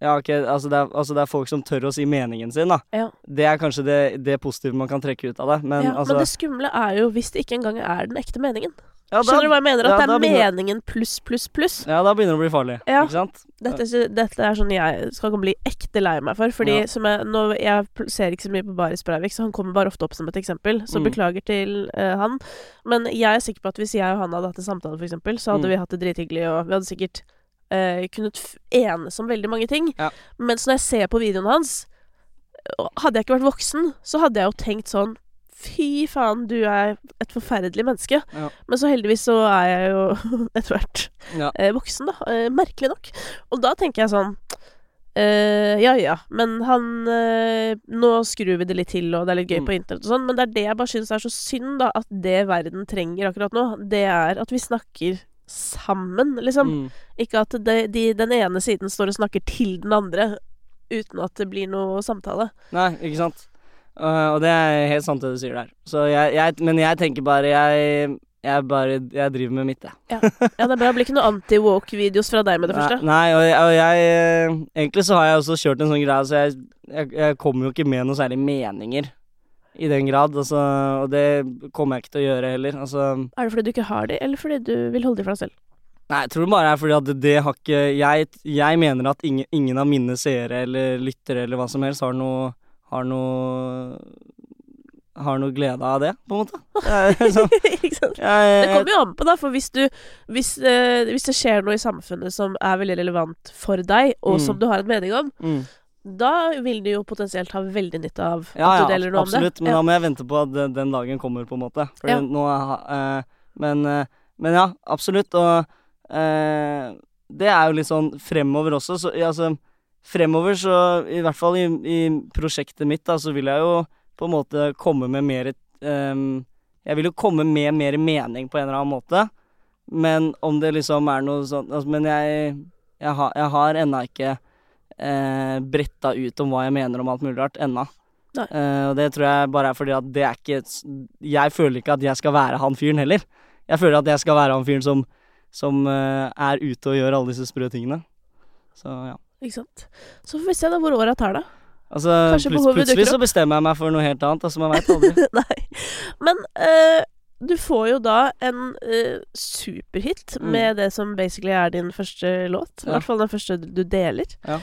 Ja, ok, altså det, er, altså det er folk som tør å si meningen sin, da. Ja. Det er kanskje det, det positive man kan trekke ut av det, men ja, altså men det skumle er jo hvis det ikke engang er den ekte meningen. Ja, da- Skjønner du hva jeg mener? At ja, det er begynner- meningen pluss, pluss, pluss. Ja, da begynner det å bli farlig. Ja. Ikke sant? Dette, dette er sånn jeg skal bli ekte lei meg for. Fordi Ja. som jeg, nå, jeg ser ikke så mye på Baris Breivik, så han kommer bare ofte opp som et eksempel. Så Mm. beklager til uh, han. Men jeg er sikker på at hvis jeg og han hadde hatt en samtale, for eksempel, så hadde Mm. vi hatt det drithyggelig, og vi hadde sikkert uh, kunnet enes om veldig mange ting. Ja. Mens når jeg ser på videoen hans Hadde jeg ikke vært voksen, så hadde jeg jo tenkt sånn Fy faen, du er et forferdelig menneske. Ja. Men så heldigvis så er jeg jo [LAUGHS] etter hvert Ja. eh, voksen, da. Eh, merkelig nok. Og da tenker jeg sånn eh, Ja ja, men han eh, Nå skrur vi det litt til, og det er litt gøy Mm. på internett og sånn, men det er det jeg bare syns er så synd, da. At det verden trenger akkurat nå, det er at vi snakker sammen, liksom. Mm. Ikke at de, de, den ene siden står og snakker til den andre uten at det blir noe samtale. Nei, ikke sant. Uh, og det er helt sant det du sier der. Så jeg, jeg, men jeg tenker bare Jeg, jeg bare Jeg driver med mitt, jeg. Ja, det er bra. Det blir ikke noe anti-woke-videos fra deg med det første. Nei, og og jeg eh, Egentlig så har jeg også kjørt en sånn greie, så jeg, jeg, kommer jo ikke med noe særlig meninger. I den grad. Altså, og det kommer jeg ikke til å gjøre heller. Altså Er det fordi du ikke har de, eller fordi du vil holde de for deg selv? Nei, jeg tror det bare er fordi at det har ikke jeg mener at ingen, ingen av mine seere eller lyttere eller hva som helst har noe Har noe Har noe glede av det, på en måte. [LAUGHS] Så, ikke sant? jeg, Det kommer jo an på, da, for hvis du hvis, eh, hvis det skjer noe i samfunnet som er veldig relevant for deg, og Mm. som du har en mening om, mm. da vil du jo potensielt ha veldig nytte av Ja, at du deler noe absolutt. om det. Absolutt, Men da må jeg vente på at den, den dagen kommer, på en måte. Ja. nå eh, men, eh, men ja, absolutt. Og eh, det er jo litt sånn fremover også. Så altså Fremover, så i hvert fall i, i prosjektet mitt, da, så vil jeg jo på en måte komme med mer um, Jeg vil jo komme med mer mening på en eller annen måte. Men om det liksom er noe sånn altså, Men jeg, jeg, har, jeg har ennå ikke eh, bretta ut om hva jeg mener om alt mulig rart ennå. Eh, og det tror jeg bare er fordi at det er ikke Jeg føler ikke at jeg skal være han fyren heller. Jeg føler at jeg skal være han fyren som, som eh, er ute og gjør alle disse sprø tingene. Så ja. Ikke sant? Så får vi se da hvor åra tar, da. Altså, Kanskje plut plutselig så bestemmer jeg meg for noe helt annet. Altså, man veit aldri. [LAUGHS] Nei. Men uh, du får jo da en uh, superhit Mm. med det som basically er din første låt. I Ja. hvert fall den første du deler. Ja.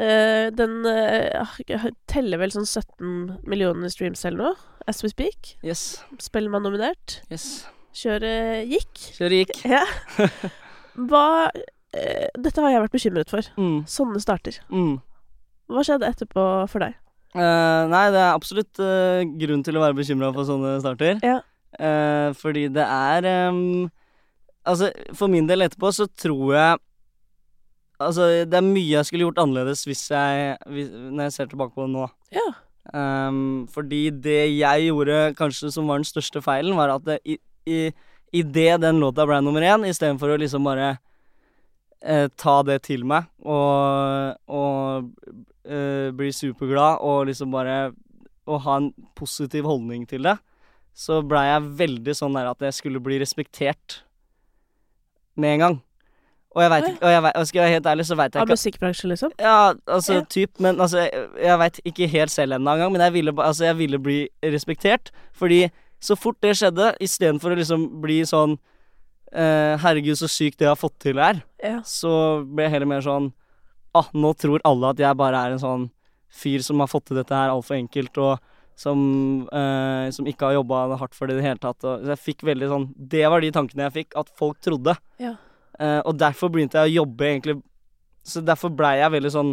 Uh, den eh, teller vel sånn 17 millioner streams eller noe, as we speak. Yes. Spellemann nominert. yes. Kjøret gikk. Kjøret gikk. Ja. [LAUGHS] Hva eh, Dette har jeg vært bekymret for. Mm. Sånne starter. Mm. Hva skjedde etterpå for deg? Eh, nei, det er absolutt eh, grunn til å være bekymra for sånne starter. Ja. Eh, fordi det er Altså, for min del etterpå så tror jeg Altså, det er mye jeg skulle gjort annerledes hvis jeg hvis, Når jeg ser tilbake på det nå. Ja. Um, fordi det jeg gjorde kanskje som var den største feilen, var at det, i, i, i det den låta ble nummer én, istedenfor å liksom bare ta det til meg og, og eh, bli superglad og liksom bare Å ha en positiv holdning til det, så blei jeg veldig sånn der at jeg skulle bli respektert med en gang. Og jeg veit ikke Og jeg vet, og skal jeg være helt ærlig, så veit jeg Av ikke musikkbransjen, liksom? ja, altså Ja. typ, men altså Jeg, jeg veit ikke helt selv ennå engang, men jeg ville, altså, jeg ville bli respektert. Fordi så fort det skjedde, istedenfor å liksom bli sånn eh, Herregud, så sykt det jeg har fått til her, Ja. så ble jeg heller mer sånn Ah, nå tror alle at jeg bare er en sånn fyr som har fått til dette her altfor enkelt, og som, eh, som ikke har jobba hardt for det i det hele tatt. Og, så jeg fikk veldig sånn Det var de tankene jeg fikk, at folk trodde. Ja. Eh, og derfor begynte jeg å jobbe egentlig Så derfor blei jeg veldig sånn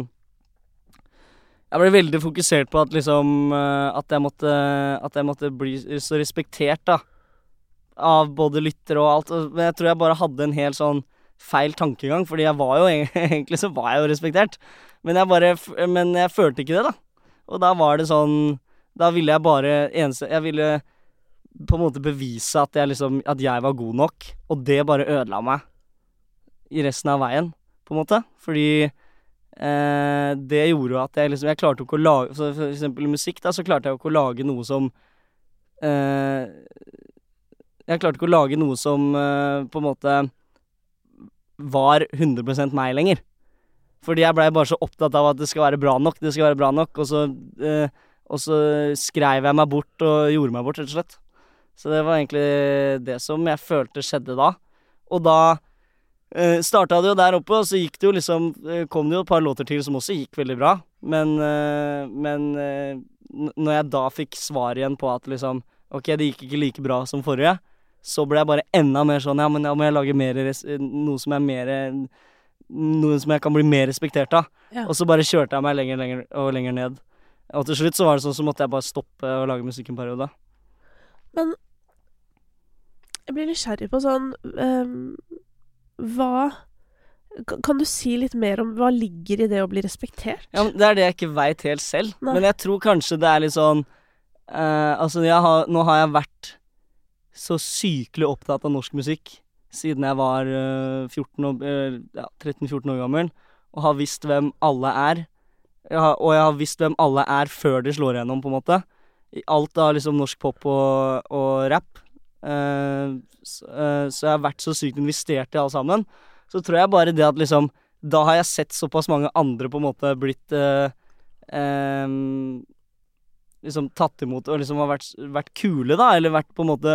Jeg ble veldig fokusert på at liksom eh, At jeg måtte At jeg måtte bli så respektert, da. Av både lyttere og alt. Men jeg tror jeg bare hadde en helt sånn feil tankegang, fordi jeg var jo [LAUGHS] egentlig så var jeg jo respektert. Men jeg bare Men jeg følte ikke det, da. Og da var det sånn Da ville jeg bare eneste Jeg ville på en måte bevise at jeg liksom At jeg var god nok, og det bare ødela meg i resten av veien, på en måte. Fordi eh, det gjorde jo at jeg liksom Jeg klarte jo ikke å lage For eksempel musikk, da, så klarte jeg jo ikke å lage noe som eh, Jeg klarte ikke å lage noe som uh, på en måte var 100% meg lenger. Fordi jeg blei bare så opptatt av at det skal være bra nok, det skal være bra nok, og så, uh, og så skrev jeg meg bort og gjorde meg bort, rett og slett. Så det var egentlig det som jeg følte skjedde da. Og da uh, starta det jo der oppe, og så gikk det jo liksom uh, Kom det jo et par låter til som også gikk veldig bra, men, uh, men uh, når jeg da fikk svar igjen på at liksom Ok, det gikk ikke like bra som forrige, så ble jeg bare enda mer sånn Ja, men da må jeg lage mer noe som er mer Noe som jeg kan bli mer respektert av. Ja. Og så bare kjørte jeg meg lenger, lenger og lenger ned. Og til slutt så var det sånn så måtte jeg bare stoppe å lage musikk en periode. Jeg blir nysgjerrig på sånn um, Hva kan- du si litt mer om hva ligger i det å bli respektert? Ja, men Det er det jeg ikke veit helt selv. Nei. Men jeg tror kanskje det er litt sånn uh, Altså, har, nå har jeg vært så sykelig opptatt av norsk musikk siden jeg var eh, 14 år, eh, ja, 13-14 år gammel, og har visst hvem alle er. Jeg har, og jeg har visst hvem alle er før de slår igjennom, på en måte. Alt av liksom norsk pop og, og rap. Uh, så, uh, så jeg har vært så sykt investert i alle sammen. Så tror jeg bare det at liksom Da har jeg sett såpass mange andre på en måte blitt uh, um, Liksom tatt imot og liksom har vært, vært kule, da, eller vært på en måte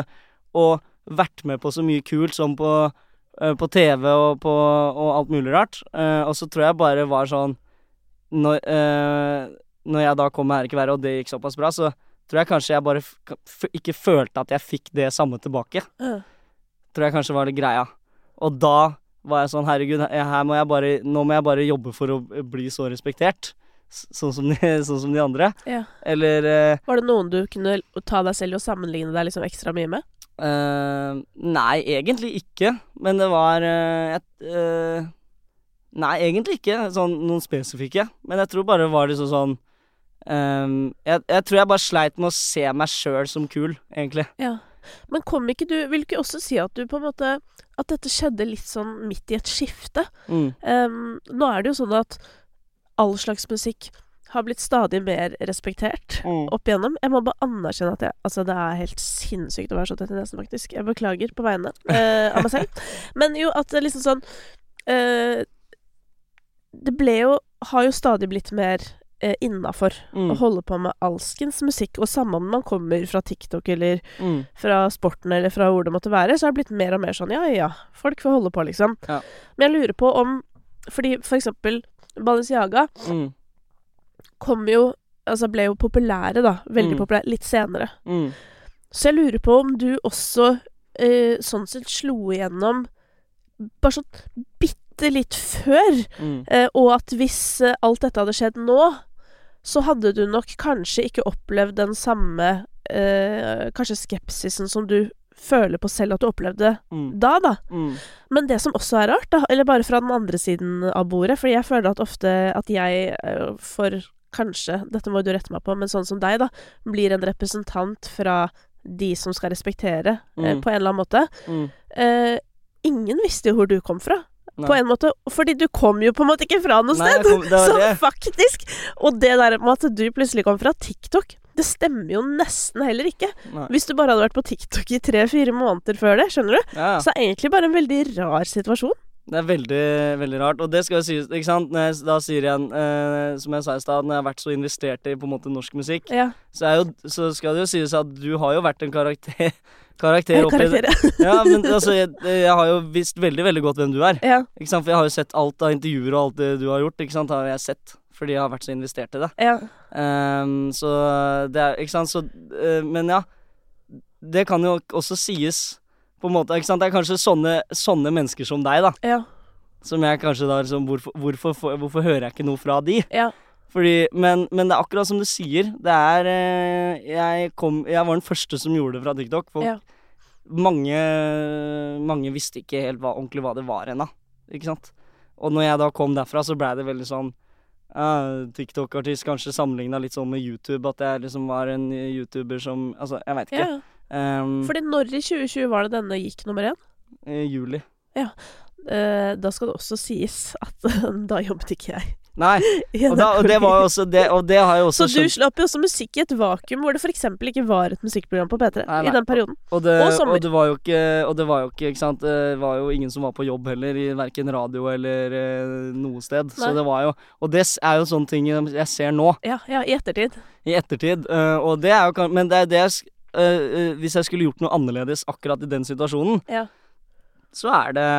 Og vært med på så mye kult som på, uh, på TV og på og alt mulig rart. Uh, og så tror jeg bare var sånn Når, eh, når jeg da kom med Her ikke være, og det gikk såpass bra, så tror jeg kanskje jeg bare ikke følte at jeg fikk det samme tilbake tror jeg kanskje var det greia. Og da var jeg sånn, herregud, her må jeg bare, nå må jeg bare jobbe for å bli så respektert. Sånn som de, [LAUGHS] sånn som de andre. Ja. Eller uh, Var det noen du kunne ta deg selv og sammenligne deg liksom ekstra mye med? Eh, Nei, egentlig ikke. Men det var eh, et eh, Nei, egentlig ikke sånn noen spesifikke. Men jeg tror bare det var liksom sånn Um, jeg, jeg tror jeg bare sleit med å se meg sjøl som kul, egentlig. Ja. Men kom ikke du Vil ikke også si at du på en måte At dette skjedde litt sånn midt i et skifte? Mm. Um, nå er det jo sånn at all slags musikk har blitt stadig mer respektert Mm. opp igjennom. Jeg må bare anerkjenne at jeg Altså, det er helt sinnssykt å være så tett i nesen, faktisk. Jeg beklager på vegne eh, av meg selv. [LAUGHS] Men jo, at det liksom sånn eh, Det ble jo Har jo stadig blitt mer eh, innafor Mm. å holde på med alskens musikk. Og samme om man kommer fra TikTok eller Mm. fra sporten eller fra hvor det måtte være, så har det blitt mer og mer sånn ja, ja, folk får holde på, liksom. Ja. Men jeg lurer på om Fordi for eksempel Balenciaga Mm. Kom jo Altså ble jo populære, da. Veldig Mm. populære litt senere. Mm. Så jeg lurer på om du også eh, sånn sett slo igjennom bare sånn bitte litt før. Mm. Eh, og at hvis eh, alt dette hadde skjedd nå, så hadde du nok kanskje ikke opplevd den samme eh, kanskje skepsisen som du føler på selv at du opplevde Mm. da, da. Mm. Men det som også er rart, da, eller bare fra den andre siden av bordet, fordi jeg føler at ofte at jeg eh, for kanskje, dette må du rette meg på, men sånn som deg, da, blir en representant fra de som skal respektere, eh, Mm. på en eller annen måte. Mm. Eh, ingen visste jo hvor du kom fra, Nei. på en måte. Fordi du kom jo på en måte ikke fra noe Nei, sted. kom, det [LAUGHS] det. Så faktisk Og det der med at du plutselig kom fra TikTok, det stemmer jo nesten heller ikke. Nei. Hvis du bare hadde vært på TikTok i tre-fire måneder før det, skjønner du? Ja. Så det er egentlig bare en veldig rar situasjon. Det er veldig, veldig rart. Og det skal jo sies, ikke sant. Jeg da sier igjen, eh, som jeg sa i stad, når jeg har vært så investert i på en måte norsk musikk, Ja. så, er jo, så skal det jo sies at du har jo vært en karakter [LAUGHS] Karakter oppi. Ja, men altså, jeg, jeg har jo visst veldig, veldig godt hvem du er. ja. Ikke sant? For jeg har jo sett alt av intervjuer og alt det du har gjort, ikke sant, har jeg sett. Fordi jeg har vært så investert i det. ja. Um, så det er Ikke sant, så uh, Men ja. Det kan jo også sies på en måte, ikke sant. Det er kanskje sånne, sånne mennesker som deg, da. Ja. Som jeg kanskje da liksom Hvorfor, hvorfor, hvorfor hører jeg ikke noe fra de? Ja. Fordi, men, men det er akkurat som du sier. Det er uh, jeg, kom, jeg var den første som gjorde det fra TikTok. Folk, Ja. mange, mange visste ikke helt hva, ordentlig hva det var ennå. Ikke sant? Og når jeg da kom derfra, så blei det veldig sånn ja, TikTok-artist kanskje sammenligna litt sånn med YouTube. At jeg liksom var en YouTuber som Altså, jeg veit ikke. ja. Um, Fordi når i 2020 var det denne gikk nummer én? I juli. Eh, da skal det også sies at [LAUGHS] da jobbet ikke jeg. Nei, [LAUGHS] og, da, og det var også det, Og det har jeg også Så du slapp jo også musikk i et vakuum hvor det f.eks. ikke var et musikkprogram på P3 Nei, nei. i den perioden. Og det, Og og, det var jo ikke Og det var jo ikke, ikke sant Det var jo ingen som var på jobb heller, i verken radio eller eh, noe sted. Så det var jo Og det er jo sånne ting jeg ser nå, Ja, ja, i ettertid. i ettertid. eh, og det er jo Men det er det jeg eh, Hvis jeg skulle gjort noe annerledes akkurat i den situasjonen, Ja. så er det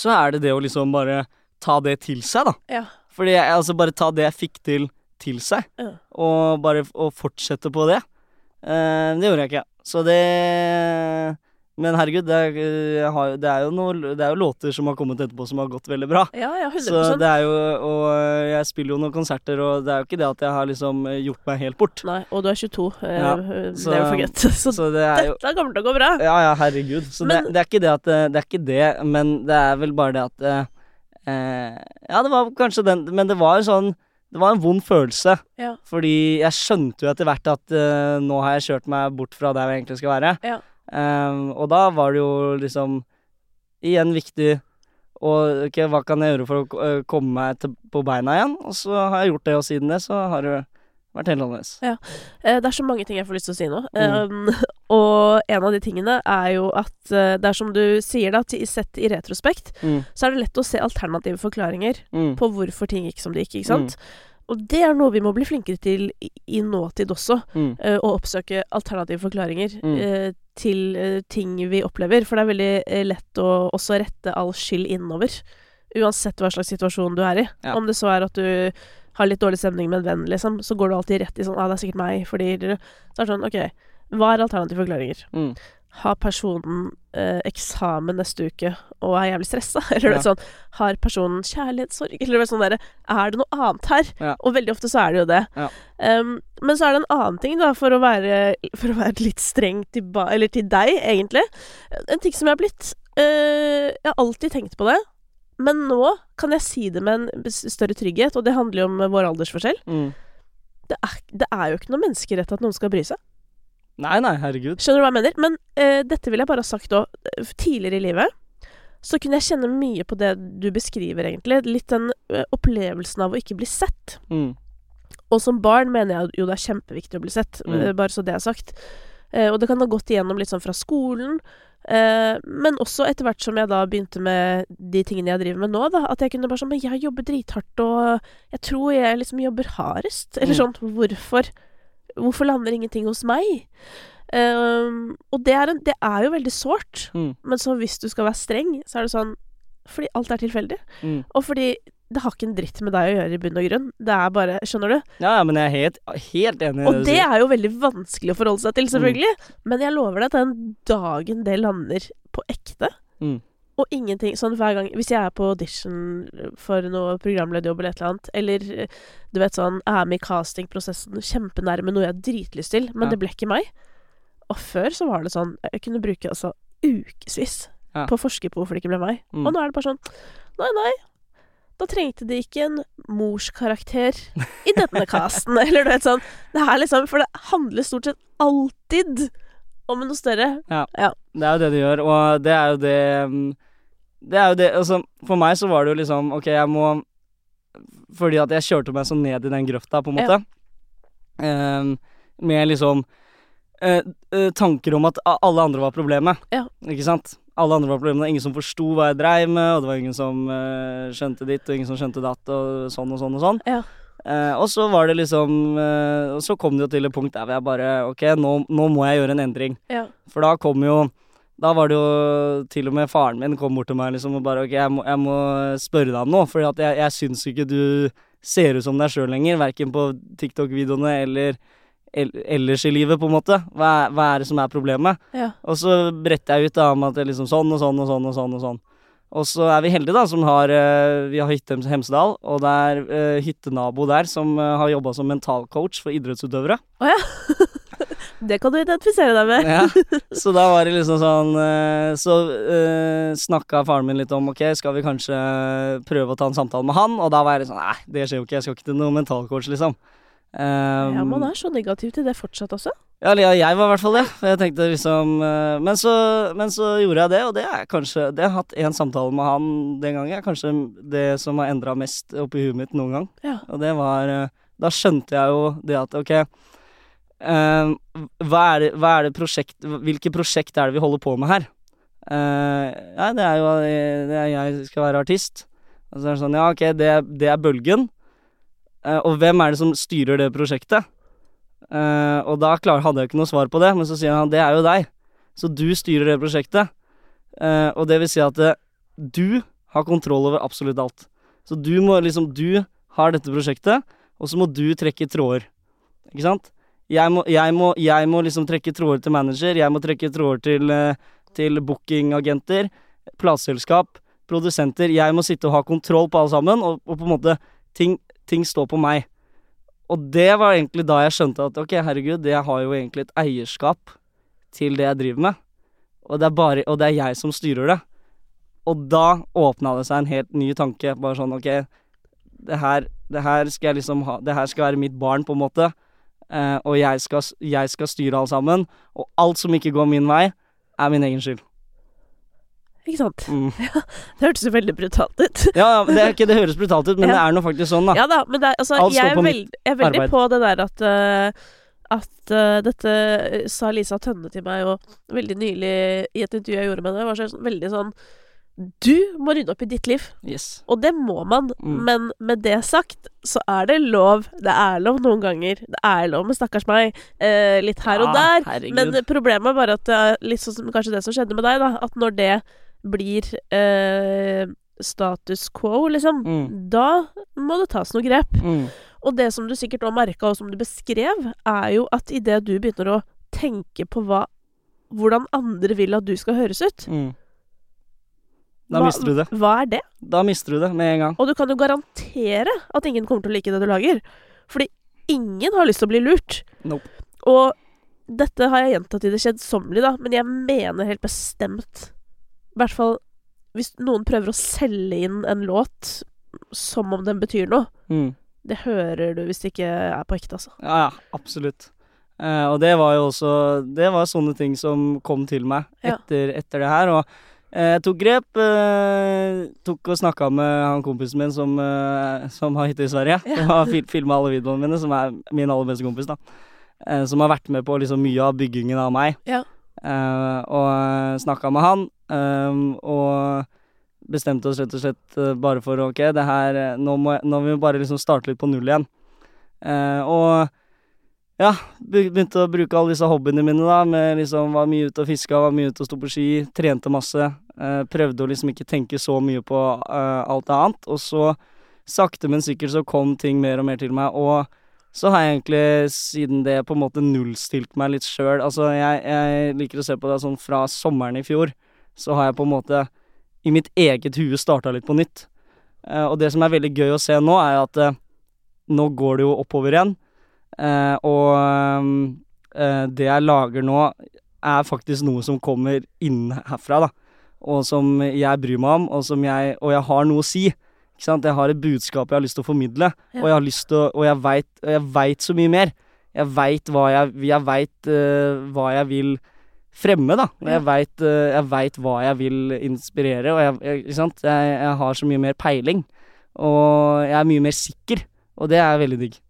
Så er det det å liksom bare ta det til seg, da. Ja. Fordi jeg altså bare ta det jeg fikk til, til seg, Ja. og bare og fortsette på det. Uh, det gjorde jeg ikke. Så det Men herregud, det er, det, er jo noe, det er jo låter som har kommet etterpå som har gått veldig bra. Ja, ja, 100 Så det er jo Og jeg spiller jo noen konserter, og det er jo ikke det at jeg har liksom gjort meg helt bort. Nei, og du er 22. Ja, så, det er jo for greit. [LAUGHS] Så, Så det er jo dette kommer til å gå bra. Ja, ja, herregud. Så Men- det, det er ikke det at det, det er ikke det, men det er vel bare det at eh, Ja, det var kanskje den Men det var jo sånn Det var en vond følelse. Ja. Fordi jeg skjønte jo etter hvert at eh, nå har jeg kjørt meg bort fra der jeg egentlig skal være. Ja. Ehm, og da var det jo liksom igjen viktig og ok, hva kan jeg gjøre for å eh, komme meg til, på beina igjen? Og så har jeg gjort det, og siden det så har det vært helt annerledes. Eh, det er så mange ting jeg får lyst til å si nå. Mm. Um, [LAUGHS] og en av de tingene er jo at eh, det er som du sier, da, sett i retrospekt, Mm, så er det lett å se alternative forklaringer mm, på hvorfor ting gikk som det gikk, ikke sant? Og det er noe vi må bli flinkere til i, i nåtid også. mm, eh, å oppsøke alternative forklaringer Mm. eh, til uh, ting vi opplever. For det er veldig lett å også rette all skyld innover. Uansett hva slags situasjon du er i. Ja. Om det så er at du har litt dårlig stemning med en venn, liksom, så går du alltid rett i sånn ah, 'det er sikkert meg', fordi Så er det sånn, OK, hva er alternative forklaringer? mm. Har personen eh, eksamen neste uke og er jævlig stressa? [LAUGHS] Eller er Ja. sånn Har personen kjærlighetssorg? Eller er sånn derre Er det noe annet her? Ja. Og veldig ofte så er det jo det. Ja. Um, men så er det en annen ting, da, for å være, for å være litt streng til, ba, eller til deg, egentlig. En ting som jeg har blitt uh, Jeg har alltid tenkt på det. Men nå kan jeg si det med en større trygghet, og det handler jo om vår aldersforskjell. Mm. Det er, det er jo ikke noe menneskerett at noen skal bry seg. Nei, nei, herregud. Skjønner du hva jeg mener? Men eh, dette vil jeg bare ha sagt òg. Tidligere i livet så kunne jeg kjenne mye på det du beskriver, egentlig. Litt den eh, opplevelsen av å ikke bli sett. Mm. Og som barn mener jeg jo det er kjempeviktig å bli sett, Mm. eh, bare så det er sagt. Eh, og det kan ha gått igjennom litt sånn fra skolen, eh, men også etter hvert som jeg da begynte med de tingene jeg driver med nå, da, at jeg kunne bare sånn Men jeg jobber drithardt, og jeg tror jeg liksom jobber hardest. Eller sånn Hvorfor? Hvorfor lander ingenting hos meg? Uh, og det er, en, det er jo veldig sårt, Mm. men så hvis du skal være streng, så er det sånn Fordi alt er tilfeldig. Mm. Og fordi det har ikke en dritt med deg å gjøre i bunn og grunn. Det er bare Skjønner du? Ja, ja, men jeg er helt, helt enig i Og du det er jo veldig vanskelig å forholde seg til, selvfølgelig. Mm. Men jeg lover deg at den dagen det lander på ekte, Mm. og ingenting Sånn hver gang Hvis jeg er på audition for noe programlederjobb eller et eller annet, eller eh, du vet sånn Er med i castingprosessen, kjempenærme noe jeg har dritlyst til, men Ja. det ble ikke meg. Og før så var det sånn Jeg kunne bruke altså ukevis Ja. på å forske på hvorfor det ikke ble meg. Mm. Og nå er det bare sånn Nei, nei. Da trengte de ikke en morskarakter i denne casten. [LAUGHS] Eller noe sånn Det er liksom For det handler stort sett alltid om noe større. Ja, Det er jo det det gjør, og det er jo det mm, Det er jo det Altså, for meg så var det jo liksom Ok, jeg må Fordi at jeg kjørte meg så ned i den grøfta, på en måte. Ehm, med liksom eh, eh, tanker om at alle andre var problemet. Ja. Ikke sant? Alle andre var problemet. Det ingen som forsto hva jeg dreiv med, og det var ingen som uh, skjønte ditt, og ingen som skjønte datt, og sånn og sånn og sånn. Ja. Uh, og så var det liksom uh, Og så kom det jo til et punkt der hvor jeg bare Ok, nå, nå må jeg gjøre en endring. Ja. For da kom jo Da var det jo til og med faren min kom bort til meg liksom og bare Ok, jeg må, jeg må spørre deg om noe, for jeg, jeg syns ikke du ser ut som deg sjøl lenger. Verken på TikTok-videoene eller el ellers i livet, på en måte. Hva er, hva er det som er problemet? Ja. Og så bretter jeg ut da om at det er liksom sånn og sånn og sånn og sånn. Og sånn. Og så er vi heldige, da, som har eh, Vi har hytte i Hemsedal, og det er uh, hyttenabo der som eh, har jobba som mentalcoach for idrettsutøvere. [LAUGHS] Det kan du identifisere deg med. Ja, [LAUGHS] så da var det liksom sånn Så uh, snakka faren min litt om Ok, skal vi kanskje prøve å ta en samtale med han? Og da var jeg litt sånn Nei, det skjer jo ikke. Jeg skal ikke til noen mentalcoach, liksom. Um, Ja, man er så negativ til det fortsatt også. ja, ja, jeg var i hvert fall det. Jeg tenkte liksom uh, men, så, men så gjorde jeg det, og det er kanskje Det jeg hatt én samtale med han den gangen, er kanskje det som har endra mest oppi huet mitt noen gang. Ja. Og det var uh, Da skjønte jeg jo det at ok uh, hva, er det, hva er det prosjekt Hvilke prosjekt er det vi holder på med her? Eh, ja, det er jo det er jeg skal være artist. Og så er det sånn Ja, ok, det, det er Bølgen. Eh, og hvem er det som styrer det prosjektet? Eh, og da hadde jeg ikke noe svar på det, men så sier han det er jo deg. Så du styrer det prosjektet. Eh, og det vil si at du har kontroll over absolutt alt. Så du må liksom Du har dette prosjektet, og så må du trekke tråder. Ikke sant? Jeg må, jeg må, jeg må liksom trekke tråder til manager, jeg må trekke tråder til, til bookingagenter, plateselskap, produsenter. Jeg må sitte og ha kontroll på alle sammen, og, og på en måte ting, ting står på meg. Og det var egentlig da jeg skjønte at ok, herregud, jeg har jo egentlig et eierskap til det jeg driver med. Og det er, bare, og det er jeg som styrer det. Og da åpna det seg en helt ny tanke. Bare sånn ok, det her, det her skal jeg liksom ha Det her skal være mitt barn, på en måte. Eh, og jeg skal, jeg skal styre alt sammen. Og alt som ikke går min vei, er min egen skyld. Ikke sant? Mm. [LAUGHS] Det hørtes jo veldig brutalt ut. Ja, ja, det, ikke, det høres brutalt ut, men Ja. det er nå faktisk sånn, da. Ja da, men det altså, Alt jeg, er veld, jeg er veldig arbeid. på det der at uh, At uh, dette uh, sa Lisa Tønne til meg og veldig nylig i et intervju jeg gjorde med henne. Var så, veldig sånn Du må rydde opp i ditt liv. Yes. Og det må man, Mm. men med det sagt, så er det lov. Det er lov noen ganger. Det er lov med stakkars meg. eh, litt her og der. herregud. Men problemet er bare at det er litt sånn som kanskje det som skjedde med deg, da. At når det blir eh, status quo, liksom, Mm. da må det tas noe grep. Mm. Og det som du sikkert òg merka, og som du beskrev, er jo at idet du begynner å tenke på hva hvordan andre vil at du skal høres ut, Mm. Da hva, mister du det. hva er det? Da mister du det med en gang. Og du kan jo garantere at ingen kommer til å like det du lager. Fordi ingen har lyst til å bli lurt. Nope. Og dette har jeg gjentatt i det kjedsommelige, da, men jeg mener helt bestemt I hvert fall hvis noen prøver å selge inn en låt som om den betyr noe. Mm. Det hører du hvis det ikke er på ekte, altså. Ja, ja, absolutt. Uh, og det var jo også Det var sånne ting som kom til meg Ja. etter, etter det her. Og eh, jeg tok grep. Uh, tok og snakka med han kompisen min som, som har hytte i Sverige. Ja. Som har fil filma alle videoene mine, som er min aller beste kompis. da Som har vært med på liksom mye av byggingen av meg. Ja. Eh, og snakka med han, eh, og bestemte oss rett og slett eh, bare for ok, det her Nå må, nå vi bare liksom starte litt på null igjen. Og ja, begynte å bruke alle disse hobbyene mine, da. Med liksom Var mye ute og fiska, var mye ute og sto på ski, trente masse. Eh, prøvde å liksom ikke tenke så mye på eh, alt annet. Og så, sakte, men sikkert, så kom ting mer og mer til meg. Og så har jeg egentlig siden det på en måte nullstilt meg litt sjøl. Altså, jeg, jeg liker å se på det sånn fra sommeren i fjor, så har jeg på en måte i mitt eget hue starta litt på nytt. Eh, og det som er veldig gøy å se nå, er at eh, nå går det jo oppover igjen. Eh, og eh, det jeg lager nå, er faktisk noe som kommer inn herfra, da. Og som jeg bryr meg om, og som jeg Og jeg har noe å si. Jeg har et budskap jeg har lyst til å formidle, Ja. og jeg har lyst til å Og jeg veit Jeg veit så mye mer. Jeg veit hva jeg Jeg veit uh, hva jeg vil fremme, da. Og jeg veit uh, vet hva jeg vil inspirere, og jeg, jeg Ikke sant. Jeg, jeg har så mye mer peiling. Og jeg er mye mer sikker, og det er veldig digg.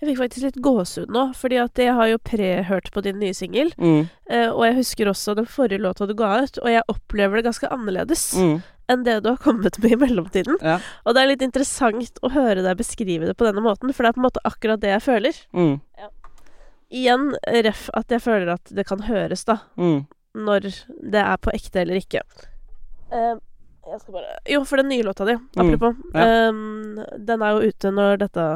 Jeg fikk faktisk litt gåsehud nå, fordi at jeg har jo prehørt på din nye singel. Mm. eh, og jeg husker også den forrige låta du ga ut, og jeg opplever det ganske annerledes Mm. Enn det du har kommet med i mellomtiden. Ja. Og det er litt interessant å høre deg beskrive det på denne måten, for det er på en måte akkurat det jeg føler. Mm. Igjen ref at jeg føler at det kan høres, da, Mm. når det er på ekte eller ikke. Eh, jeg skal bare Jo, for den nye låta di, apropos. Mm. Ja. um, den er jo ute når dette,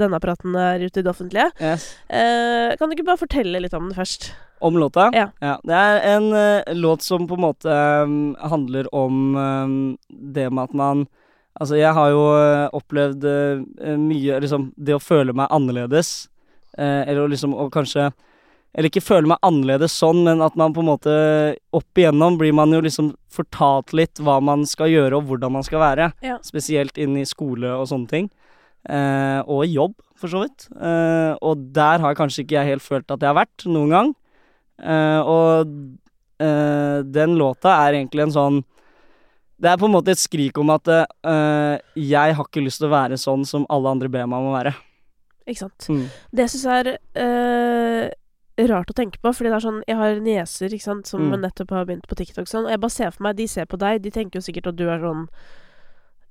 denne praten er ute i det offentlige. Yes. Uh, kan du ikke bare fortelle litt om den først? Om låta? Ja. Det er en uh, låt som på en måte um, handler om um, det med at man Altså, jeg har jo eh, opplevd uh, mye liksom Det å føle meg annerledes, eller liksom å kanskje Eller ikke føle meg annerledes sånn, men at man på en måte Opp igjennom blir man jo liksom fortalt litt hva man skal gjøre, og hvordan man skal være. Ja. Spesielt inn i skole og sånne ting. Eh, og i jobb, for så vidt. Eh, og der har kanskje ikke jeg helt følt at jeg har vært noen gang. Eh, og eh, den låta er egentlig en sånn Det er på en måte et skrik om at eh, jeg har ikke lyst til å være sånn som alle andre ber meg om å være. Ikke sant. Mm. Det syns jeg er eh, rart å tenke på, fordi det er sånn Jeg har nieser ikke sant, som Mm. nettopp har begynt på TikTok sånn, og jeg bare ser for meg De ser på deg, de tenker jo sikkert at du er sånn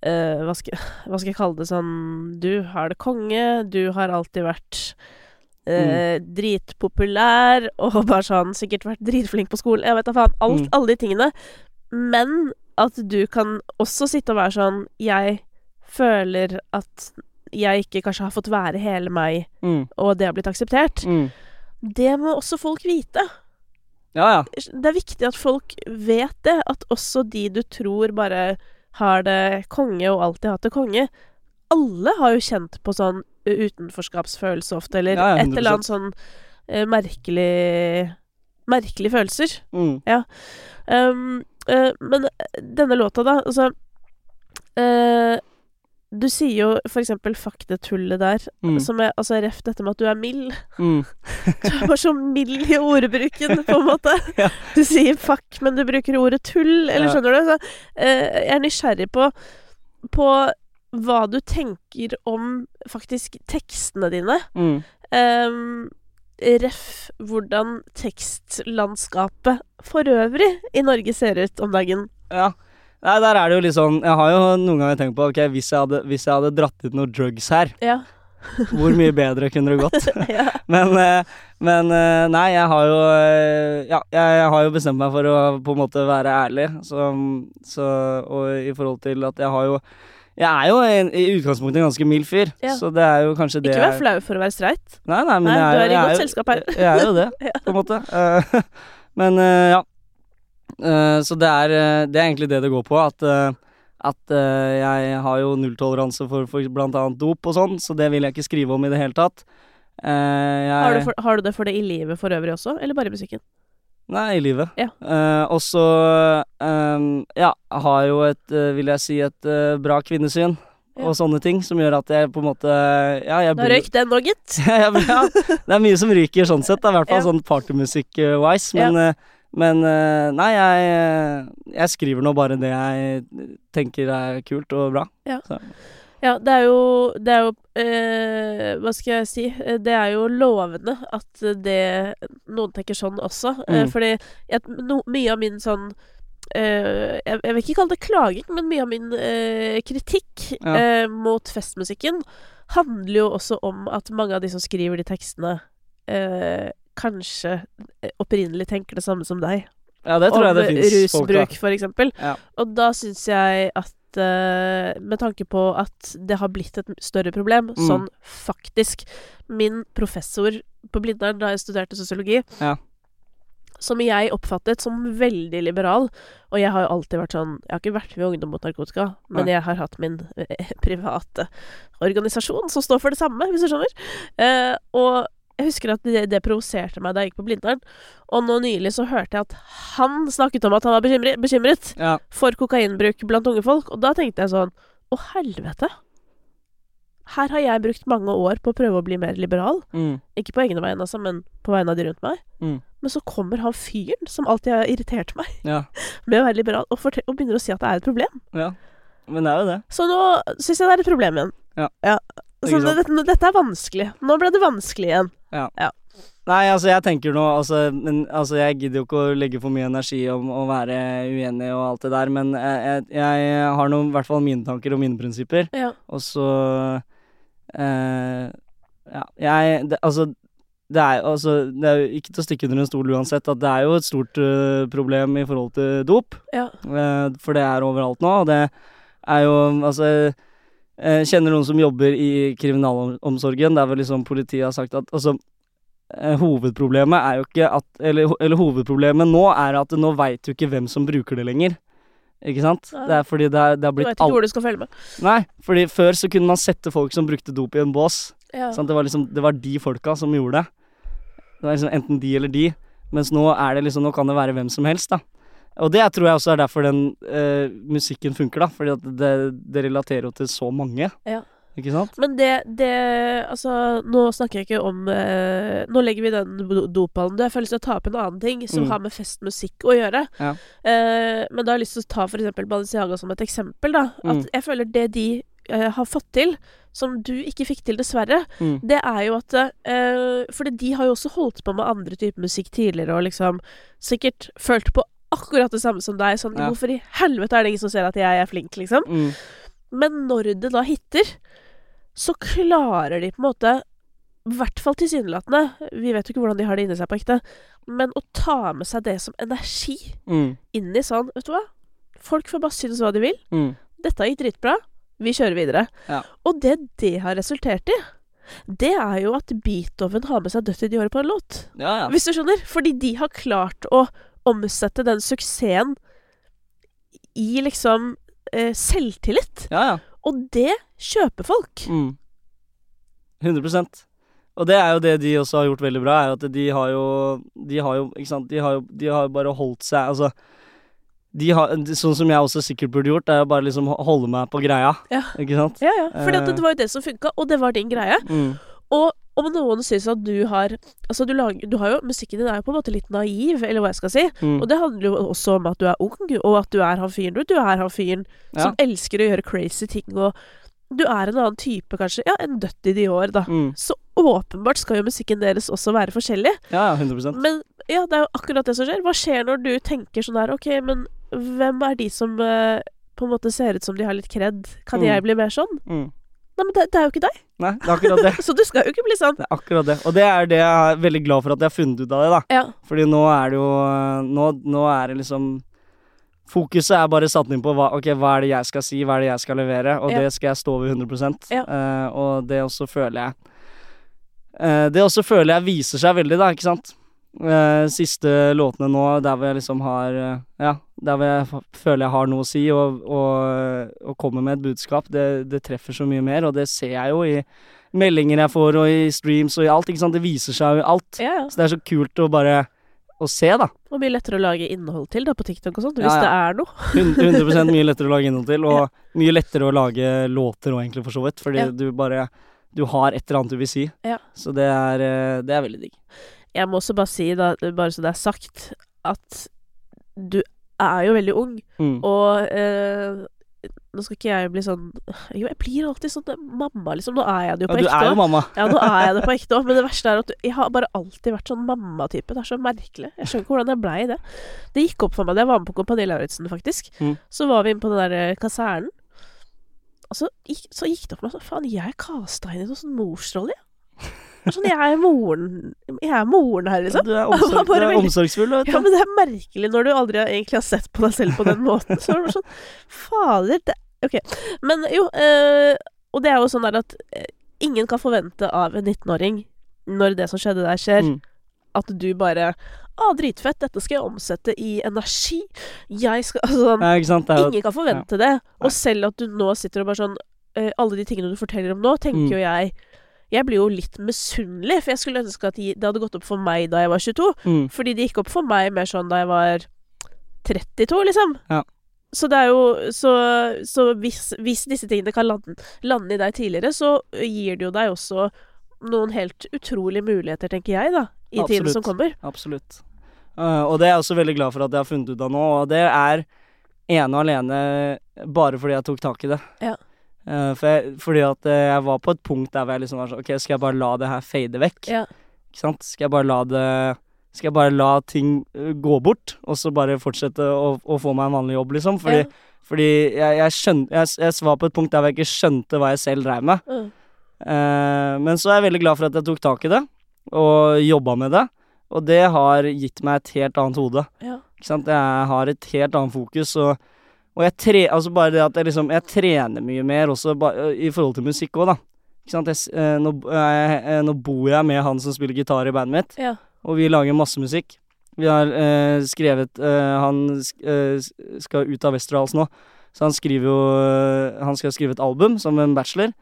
uh, hva, skal, [LAUGHS] hva skal jeg kalle det sånn Du har det konge, du har alltid vært uh, Mm. dritpopulær, [LAUGHS] og bare sånn Sikkert vært dritflink på skolen. Jeg vet da faen. Alt, Mm. Alle de tingene. Men at du kan også sitte og være sånn Jeg føler at jeg ikke kanskje har fått være hele meg, Mm. og det har blitt akseptert. Mm. Det må også folk vite. Ja, ja. Det er viktig at folk vet det. At også de du tror bare har det konge og alltid hatt det konge Alle har jo kjent på sånn utenforskapsfølelse ofte, eller Ja, ja, et eller annet sånn uh, merkelig Merkelige følelser. Mm. Um, uh, men denne låta, da, altså eh, Du sier jo for eksempel 'fuck det tullet' der, Mm. som er altså ref dette med at du er mild. Mm. [LAUGHS] Du er bare så mild i ordbruken, på en måte. [LAUGHS] Ja. Du sier 'fuck', men du bruker ordet 'tull', eller Ja. skjønner du? Så, eh, jeg er nysgjerrig på, på hva du tenker om faktisk tekstene dine. Mm. Ehm, ref hvordan tekstlandskapet for øvrig i Norge ser ut om dagen. Ja. Nei, der er det jo litt sånn Jeg har jo noen ganger tenkt på Ok, hvis jeg hadde, hvis jeg hadde dratt ut noe drugs her, Ja. [LAUGHS] hvor mye bedre kunne det gått? [LAUGHS] ja. Men, eh, men eh, nei, jeg har jo eh, Ja, jeg, har jo bestemt meg for å på en måte være ærlig, så, så Og i forhold til at jeg har jo Jeg er jo en, i utgangspunktet en ganske mild fyr, Ja. så det er jo kanskje det Ikke vær flau for å være streit. Nei, nei, men Nei, jeg, du er i godt selskap her. Jeg er jo det, [LAUGHS] på en måte. Men ja. Eh, så det er, eh, det er egentlig det det går på. At, eh, at jeg har jo nulltoleranse for, for annet dop og sånn, så det vil jeg ikke skrive om i det hele tatt. Jeg, Har du, for, har du det for det i livet for øvrig også, eller bare i musikken? Nei, i livet. Ja. Uh, og så um, ja, har jo et, uh, vil jeg si, et uh, bra kvinnesyn. Ja. Og sånne ting som gjør at jeg på en måte Ja, jeg Da røyk den nå, gitt. [LAUGHS] ja, ja, det er mye som ryker sånn sett, da, i hvert fall sånn partymusikk-wise. Men, men eh, nei, jeg, eh, jeg skriver nå bare det jeg tenker er kult og bra. Ja, det er jo, det er jo eh, Hva skal jeg si? Eh, Det er jo lovende at det Noen tenker sånn også. Eh, Mm. fordi jeg, no, mye av min sånn eh, jeg, jeg vil ikke kalle det klaging, men mye av min eh, kritikk Ja. eh, mot festmusikken handler jo også om at mange av de som skriver de tekstene, eh, kanskje eh, opprinnelig tenker det samme som deg Ja, det tror jeg det om fins folk, da. rusbruk, for eksempel. Ja. Og da syns jeg at eh, Med tanke på at det har blitt et større problem, Mm. sånn faktisk Min professor på Blindern da jeg studerte sosiologi, Ja. som jeg oppfattet som veldig liberal Og jeg har jo alltid vært sånn Jeg har ikke vært med Ungdom mot narkotika, men Nei. jeg har hatt min eh, [LAUGHS] private organisasjon som står for det samme, hvis du skjønner. Eh, og Jeg husker at det, det provoserte meg da jeg gikk på Blindern. Og nå nylig så hørte jeg at han snakket om at han var bekymret, bekymret Ja. for kokainbruk blant unge folk. Og da tenkte jeg sånn Å, helvete. Her har jeg brukt mange år på å prøve å bli mer liberal. Mm. Ikke på egne vegne, altså, men på vegne av de rundt meg. Mm. Men så kommer han fyren som alltid har irritert meg, [LAUGHS] Ja. med å være liberal, og, og begynner å si at det er et problem. ja. Men det er jo det. Så nå syns jeg det er et problem igjen. Ja. Så det, dette, dette er vanskelig. Nå ble det vanskelig igjen. Nei, altså jeg tenker nå altså, men, altså Jeg gidder jo ikke å legge for mye energi om å være uenig og alt det der, men jeg, jeg, jeg har nå i hvert fall mine tanker og mine prinsipper. Ja. Og så eh, Ja, jeg det, Altså, det er, altså, det er jo ikke til å stikke under en stol uansett at det er jo et stort uh, problem i forhold til dop. Ja. Uh, for det er overalt nå, og det er jo Altså jeg kjenner noen som jobber i kriminalomsorgen, der hvor liksom politiet har sagt at altså eh, Hovedproblemet er jo ikke at eller, eller hovedproblemet nå er at nå veit du ikke hvem som bruker det lenger. Ikke sant? Det er fordi det, er, det har Du veit ikke hvor du skal følge med. Nei, fordi før så kunne man sette folk som brukte dop i en bås. Ja. Sant? Det var liksom Det var de folka som gjorde det. Det var liksom enten de eller de. Mens nå er det liksom Nå kan det være hvem som helst, da. Og det tror jeg også er derfor den eh, musikken funker, da. Fordi at det, det relaterer jo til så mange. Ja. Ikke sant? Men det, det Altså, nå snakker jeg ikke om eh, Nå legger vi den dopallen død. Jeg får lyst til å ta opp en annen ting som Mm. har med festmusikk å gjøre. Ja. Eh, men da har jeg lyst til å ta for eksempel Balenciaga som et eksempel. da At Mm. jeg føler det de eh, har fått til, som du ikke fikk til, dessverre, Mm. det er jo at uh, Fordi de har jo også holdt på med andre typer musikk tidligere, og liksom sikkert følt på akkurat det samme som deg. Sånn Ja. Hvorfor i helvete er det ingen som ser at jeg er flink, liksom? Mm. Men når det da hitter, så klarer de på en måte i hvert fall tilsynelatende, vi vet jo ikke hvordan de har det inni seg på ekte, men å ta med seg det som energi Mm. inn i sånn, vet du hva? Folk får bare synes hva de vil. Mm. Dette gikk dritbra. Vi kjører videre. Ja. Og det det har resultert i, det er jo at Beethoven har med seg dødt i de året på en låt. Ja, ja. Hvis du skjønner? Fordi de har klart å omsette den suksessen i liksom eh, selvtillit. ja, ja. Og det kjøper folk. Mm. 100% Og det er jo det de også har gjort veldig bra, er at de har jo De har jo, ikke sant De har jo de har bare holdt seg Altså de har, Sånn som jeg også sikkert burde gjort, er å bare liksom holde meg på greia. Ja. Ikke sant? Ja, ja. For Eh. det var jo det som funka, og det var din greie. Mm. Og om noen syns at du har Altså, du lager Du har jo Musikken din er jo på en måte litt naiv, eller hva jeg skal si. Mm. Og det handler jo også om at du er ung, og at du er han fyren du. Du er han fyren Ja. som elsker å gjøre crazy ting, og du er en annen type, kanskje. Ja, en dødt i de år, da. Mm. Så åpenbart skal jo musikken deres også være forskjellig. Ja, ja, 100% Men ja, det er jo akkurat det som skjer. Hva skjer når du tenker sånn her Ok, men hvem er de som uh, på en måte ser ut som de har litt kred? Kan Mm. jeg bli mer sånn? Nei, men det, det er jo ikke deg. Nei, det er akkurat det. [LAUGHS] Så du skal jo ikke bli sånn. Det er akkurat det. Og det er det jeg er veldig glad for at jeg har funnet ut av det, da. Ja. Fordi nå er det jo Nå, nå er det liksom Fokuset er bare satt inn på hva, ok, hva er det jeg skal si, hva er det jeg skal levere, og Ja. det skal jeg stå ved 100 Ja. uh, Og det også føler jeg uh, Det også føler jeg viser seg veldig, da, ikke sant. Uh, siste låtene nå, der hvor jeg liksom har Ja, der hvor jeg føler jeg har noe å si, og, og, og kommer med et budskap, det, det treffer så mye mer, og det ser jeg jo i meldinger jeg får, og i streams og i alt, ikke sant. Det viser seg jo i alt. ja, ja. Så det er så kult å bare å se, da. Og mye lettere å lage innhold til da på TikTok og sånt, hvis ja. det er noe. Hun- 100 mye lettere å lage innhold til, og mye lettere å lage låter òg, egentlig, for så vidt. Fordi du bare Du har et eller annet du vil si. Så det er, eh, det er veldig digg. Jeg må også bare si, da, bare så det er sagt, at du er jo veldig ung, Mm. og eh, nå skal ikke jeg bli sånn Jo, jeg blir alltid sånn eh, mamma, liksom. Nå er jeg det jo på Ja, ekte. du er jo mamma. [LAUGHS] Ja, nå er jeg det på ekte òg, men det verste er at jeg har bare alltid vært sånn mammatype. Det er så merkelig. Jeg skjønner ikke hvordan jeg blei det. Det gikk opp for meg da jeg var med på Kompani Lauritzen, faktisk. Mm. Så var vi inne på den der eh, kasernen. Og så gikk, så gikk det opp for meg sånn Faen, jeg casta inn i noen sånn morsrolle, jeg. Sånn, jeg er moren Jeg er moren her, liksom. Du er, [LAUGHS] omsorg, du er veldig- omsorgsfull, vet Ja, men det er merkelig når du aldri egentlig har sett på deg selv på den [LAUGHS] måten. Så er det sånn Fader, det Ok. Men jo, øh, og det er jo sånn der at eh, ingen kan forvente av en 19-åring, når det som skjedde der skjer, Mm. at du bare Å, dritfett, dette skal jeg omsette i energi. Jeg skal Altså sånn Ja, Ingen kan forvente det. Og selv at du nå sitter og bare sånn eh, Alle de tingene du forteller om nå, tenker Mm. jo jeg Jeg blir jo litt misunnelig, for jeg skulle ønske at det hadde gått opp for meg da jeg var 22. Mm. Fordi det gikk opp for meg mer sånn da jeg var 32, liksom. Ja. Så det er jo Så, så hvis, hvis disse tingene kan lande, lande i deg tidligere, så gir det jo deg også noen helt utrolige muligheter, tenker jeg, da. I tiden som kommer. Absolutt. Uh, og det er jeg også veldig glad for at jeg har funnet ut av nå, og det er ene og alene bare fordi jeg tok tak i det. Ja. Eh, for jeg, fordi at eh, jeg var på et punkt der hvor jeg liksom var sånn Ok, skal jeg bare la det her fade vekk? Ja. Ikke sant? Skal jeg bare la det Skal jeg bare la ting eh, gå bort, og så bare fortsette å, å få meg en vanlig jobb, liksom? Fordi, Ja. fordi jeg, jeg skjønte jeg, jeg var på et punkt der hvor jeg ikke skjønte hva jeg selv dreiv med. Mm. Uh, men så er jeg veldig glad for at jeg tok tak i det, og jobba med det. Og det har gitt meg et helt annet hode. Ja. Ikke sant? Jeg har et helt annet fokus, og, og jeg tre... Altså jeg liksom Jeg trener mye mer også bare, i forhold til musikk òg, da. Ikke sant? Jeg, eh, nå, jeg, eh, nå bor jeg med han som spiller gitar i bandet mitt, Ja. og vi lager masse musikk. Vi har eh, skrevet eh, Han eh, skal ut av Westerdals nå, så han skriver jo eh, Han skal skrive et album som en bachelor.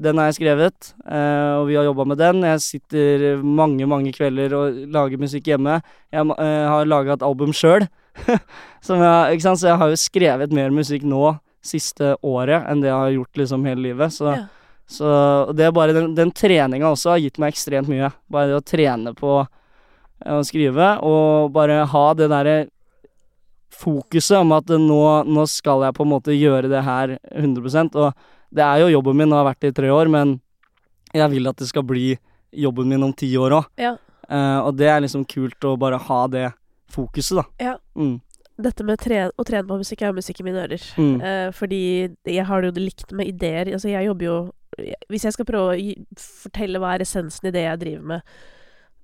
Den har jeg skrevet, eh, og vi har jobba med den. Jeg sitter mange, mange kvelder og lager musikk hjemme. Jeg eh, har laga et album sjøl. [LAUGHS] Så jeg har jo skrevet mer musikk nå siste året enn det jeg har gjort liksom hele livet. Så, Ja. så det er bare den, den treninga også har gitt meg ekstremt mye. Bare det å trene på å skrive, og bare ha det derre fokuset om at nå, nå skal jeg på en måte gjøre det her 100% Og det er jo jobben min, og har vært det i tre år, men jeg vil at det skal bli jobben min om ti år òg. Ja. og det er liksom kult å bare ha det fokuset, da. Ja. Mm. Dette med tre å trene på musikk er musikk i mine ører. Mm. Uh, fordi jeg har det jo likt med ideer. Altså, jeg jobber jo Hvis jeg skal prøve å fortelle hva er essensen i det jeg driver med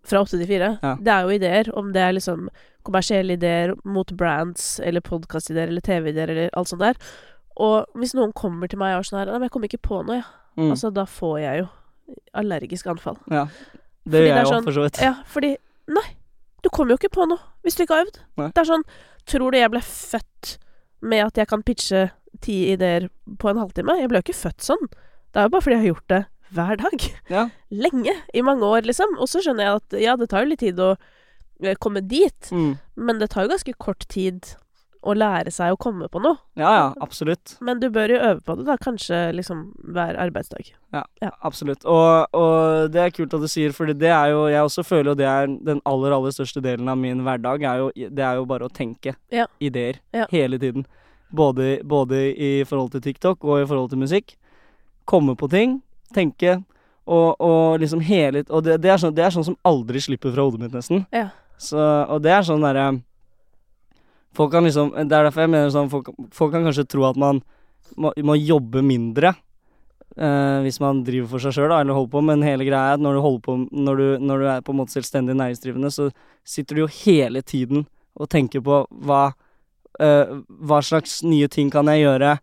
fra åtte til fire, Ja. det er jo ideer. Om det er liksom kommersielle ideer mot brands, eller podkastideer, eller TV-ideer, eller alt sånt der. Og hvis noen kommer til meg og er sånn her Nei, men jeg kommer ikke på noe, jeg. Mm. Altså, da får jeg jo allergisk anfall. ja. Det gjør jeg jo, sånn- for så vidt. Ja, fordi Nei, du kommer jo ikke på noe hvis du ikke har øvd. Nei. Det er sånn Tror du jeg ble født med at jeg kan pitche ti ideer på en halvtime? Jeg ble jo ikke født sånn. Det er jo bare fordi jeg har gjort det hver dag. Ja. [LAUGHS] Lenge. I mange år, liksom. Og så skjønner jeg at ja, det tar jo litt tid å eh, komme dit, Mm. men det tar jo ganske kort tid å lære seg å komme på noe. ja, ja, absolutt. Men du bør jo øve på det, da. Kanskje liksom hver arbeidsdag. Ja, Absolutt. Og, og det er kult at du sier, for det er jo Jeg også føler jo det er den aller, aller største delen av min hverdag. Er jo, det er jo bare å tenke Ja. ideer Ja. hele tiden. Både, både i forhold til TikTok og i forhold til musikk. Komme på ting, tenke, og, og liksom hele Og det, det, er sånn, det er sånn som aldri slipper fra hodet mitt, nesten. Ja. Så, og det er sånn derre Folk kan liksom Det er derfor jeg mener sånn Folk, folk kan kanskje tro at man må, må jobbe mindre eh, hvis man driver for seg sjøl, eller holder på, men hele greia er at når du holder på Når du, når du er på en måte selvstendig næringsdrivende, så sitter du jo hele tiden og tenker på hva eh, Hva slags nye ting kan jeg gjøre?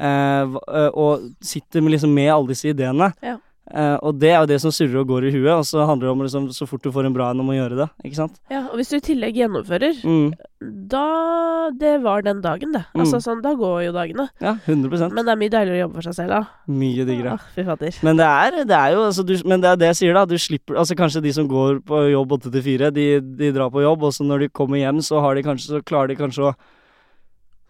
eh, eh, og sitter liksom med alle disse ideene. Ja. Eh, og det er jo det som surrer og går i huet, og så handler det om liksom, så fort du får en bra en om å gjøre det. Ikke sant? Ja, og hvis du i tillegg gjennomfører, Mm. da Det var den dagen, det. Mm. Altså sånn, da går jo dagene. Ja, 100% Men det er mye deiligere å jobbe for seg selv, da. Mye diggere. Ah, fy fader. Men det er, det er jo altså, du, Men det er det jeg sier, da. Du slipper Altså Kanskje de som går på jobb åtte til fire, de, de drar på jobb, og så når de kommer hjem, så har de kanskje Så klarer de kanskje å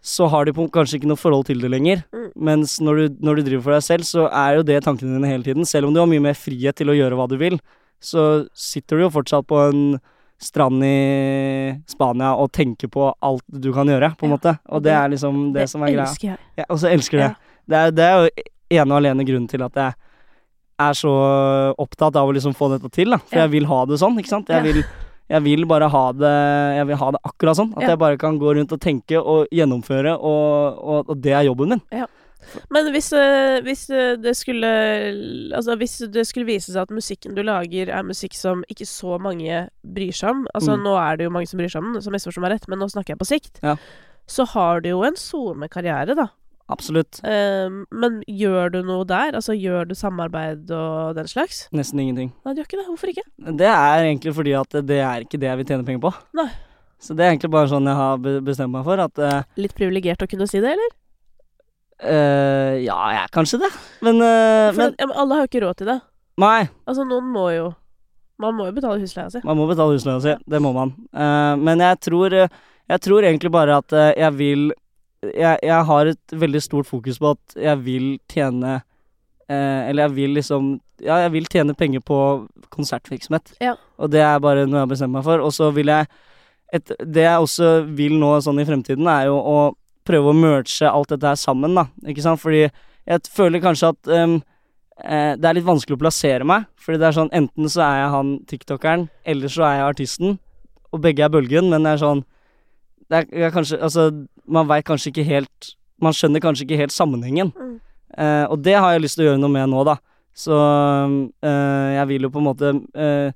Så har de kanskje ikke noe forhold til det lenger. Mm. Mens når du, når du driver for deg selv, så er jo det tankene dine hele tiden. Selv om du har mye mer frihet til å gjøre hva du vil, så sitter du jo fortsatt på en strand i Spania og tenker på alt du kan gjøre, på en Ja, måte. Og det det- er liksom det, som er greia. elsker jeg. Ja, og så elsker det. Ja. Det, er, det er jo ene og alene grunnen til at jeg er så opptatt av å liksom få dette til, da. For jeg vil ha det sånn, ikke sant. Jeg vil, jeg vil bare ha det Jeg vil ha det akkurat sånn. At Ja. jeg bare kan gå rundt og tenke og gjennomføre, og, og, og det er jobben min. Men hvis, eh, hvis eh, det skulle Altså hvis det skulle vise seg at musikken du lager er musikk som ikke så mange bryr seg om Altså Mm. nå er det jo mange som bryr seg om den, så misforstå meg rett, men nå snakker jeg på sikt. Ja. Så har du jo en SoMe-karriere, da. Absolutt. Eh, men gjør du noe der? Altså gjør du samarbeid og den slags? Nesten ingenting. Nei, du gjør ikke det. Hvorfor ikke? Det er egentlig fordi at det er ikke det jeg vil tjene penger på. Nei. Så det er egentlig bare sånn jeg har bestemt meg for, at uh, Litt privilegert å kunne si det, eller? Uh, Ja, jeg er kanskje det. Men, uh, men at, ja, men alle har jo ikke råd til det. Nei, Altså, noen må jo Man må jo betale husleia si. man må betale husleia si. Det må man. Men jeg tror, jeg tror egentlig bare at jeg vil jeg, jeg har et veldig stort fokus på at jeg vil tjene eh, Eller jeg vil liksom Ja, jeg vil tjene penger på konsertvirksomhet. Ja. Og det er bare noe jeg har bestemt meg for. Og så vil jeg et, Det jeg også vil nå sånn i fremtiden, er jo å prøve å merge alt dette her sammen, da. Ikke sant? Fordi jeg føler kanskje at um, eh, det er litt vanskelig å plassere meg. Fordi det er sånn enten så er jeg han tiktokeren, eller så er jeg artisten. Og begge er bølgen, men det er sånn Det er, kanskje Altså, man veit kanskje ikke helt Man skjønner kanskje ikke helt sammenhengen. Mm. Eh, og det har jeg lyst til å gjøre noe med nå, da. Så eh, jeg vil jo på en måte eh,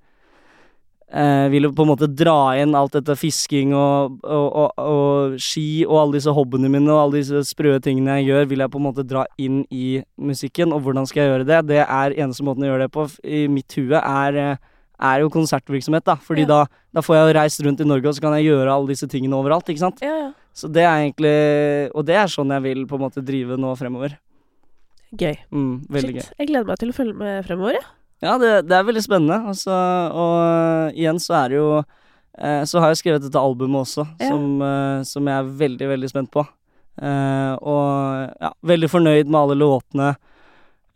eh, vil jo på en måte dra inn alt dette fisking og, og, og, og ski og alle disse hobbyene mine og alle disse sprø tingene jeg gjør, vil jeg på en måte dra inn i musikken. Og hvordan skal jeg gjøre det? Det er eneste måten å gjøre det på i mitt hue, er, eh, er jo konsertvirksomhet, da. Fordi Ja. da, da får jeg jo reist rundt i Norge, og så kan jeg gjøre alle disse tingene overalt, ikke sant. Ja, ja. Så det er egentlig Og det er sånn jeg vil på en måte drive nå fremover. Gøy. Mm, veldig gøy. Shit. Jeg gleder meg til å følge med fremover, jeg. Ja, det, det er veldig spennende. Altså, og øh, igjen så er det jo eh, Så har jeg skrevet dette albumet også, Ja. som, eh, som jeg er veldig, veldig spent på. Eh, og ja, veldig fornøyd med alle låtene.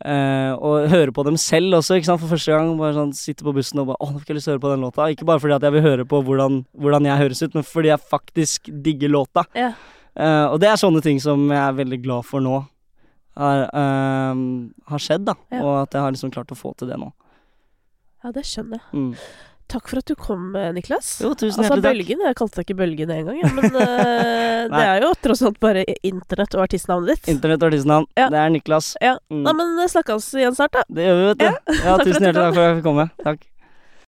Eh, og høre på dem selv også, ikke sant, for første gang. Bare sånn Sitte på bussen og bare Å, nå fikk jeg lyst til å høre på den låta. Ikke bare fordi at jeg vil høre på hvordan, hvordan jeg høres ut, men fordi jeg faktisk digger låta. Ja. Uh, og det er sånne ting som jeg er veldig glad for nå. Har, uh, har skjedd, da. Ja. Og at jeg har liksom klart å få til det nå. ja, det skjønner jeg. Mm. Takk for at du kom, eh, Niklas. Jo, tusen Altså, hjertelig takk. Bølgen Jeg kalte deg ikke Bølgen engang, ja, men eh, [LAUGHS] det er jo tross alt bare internett og artistnavnet ditt. Internett og artistnavn. Ja. Det er Niklas. Ja. Mm. Nei, men snakkes igjen snart, da. Det gjør vi, vet du. Ja, [LAUGHS] ja tusen hjertelig takk for at jeg fikk komme. Takk.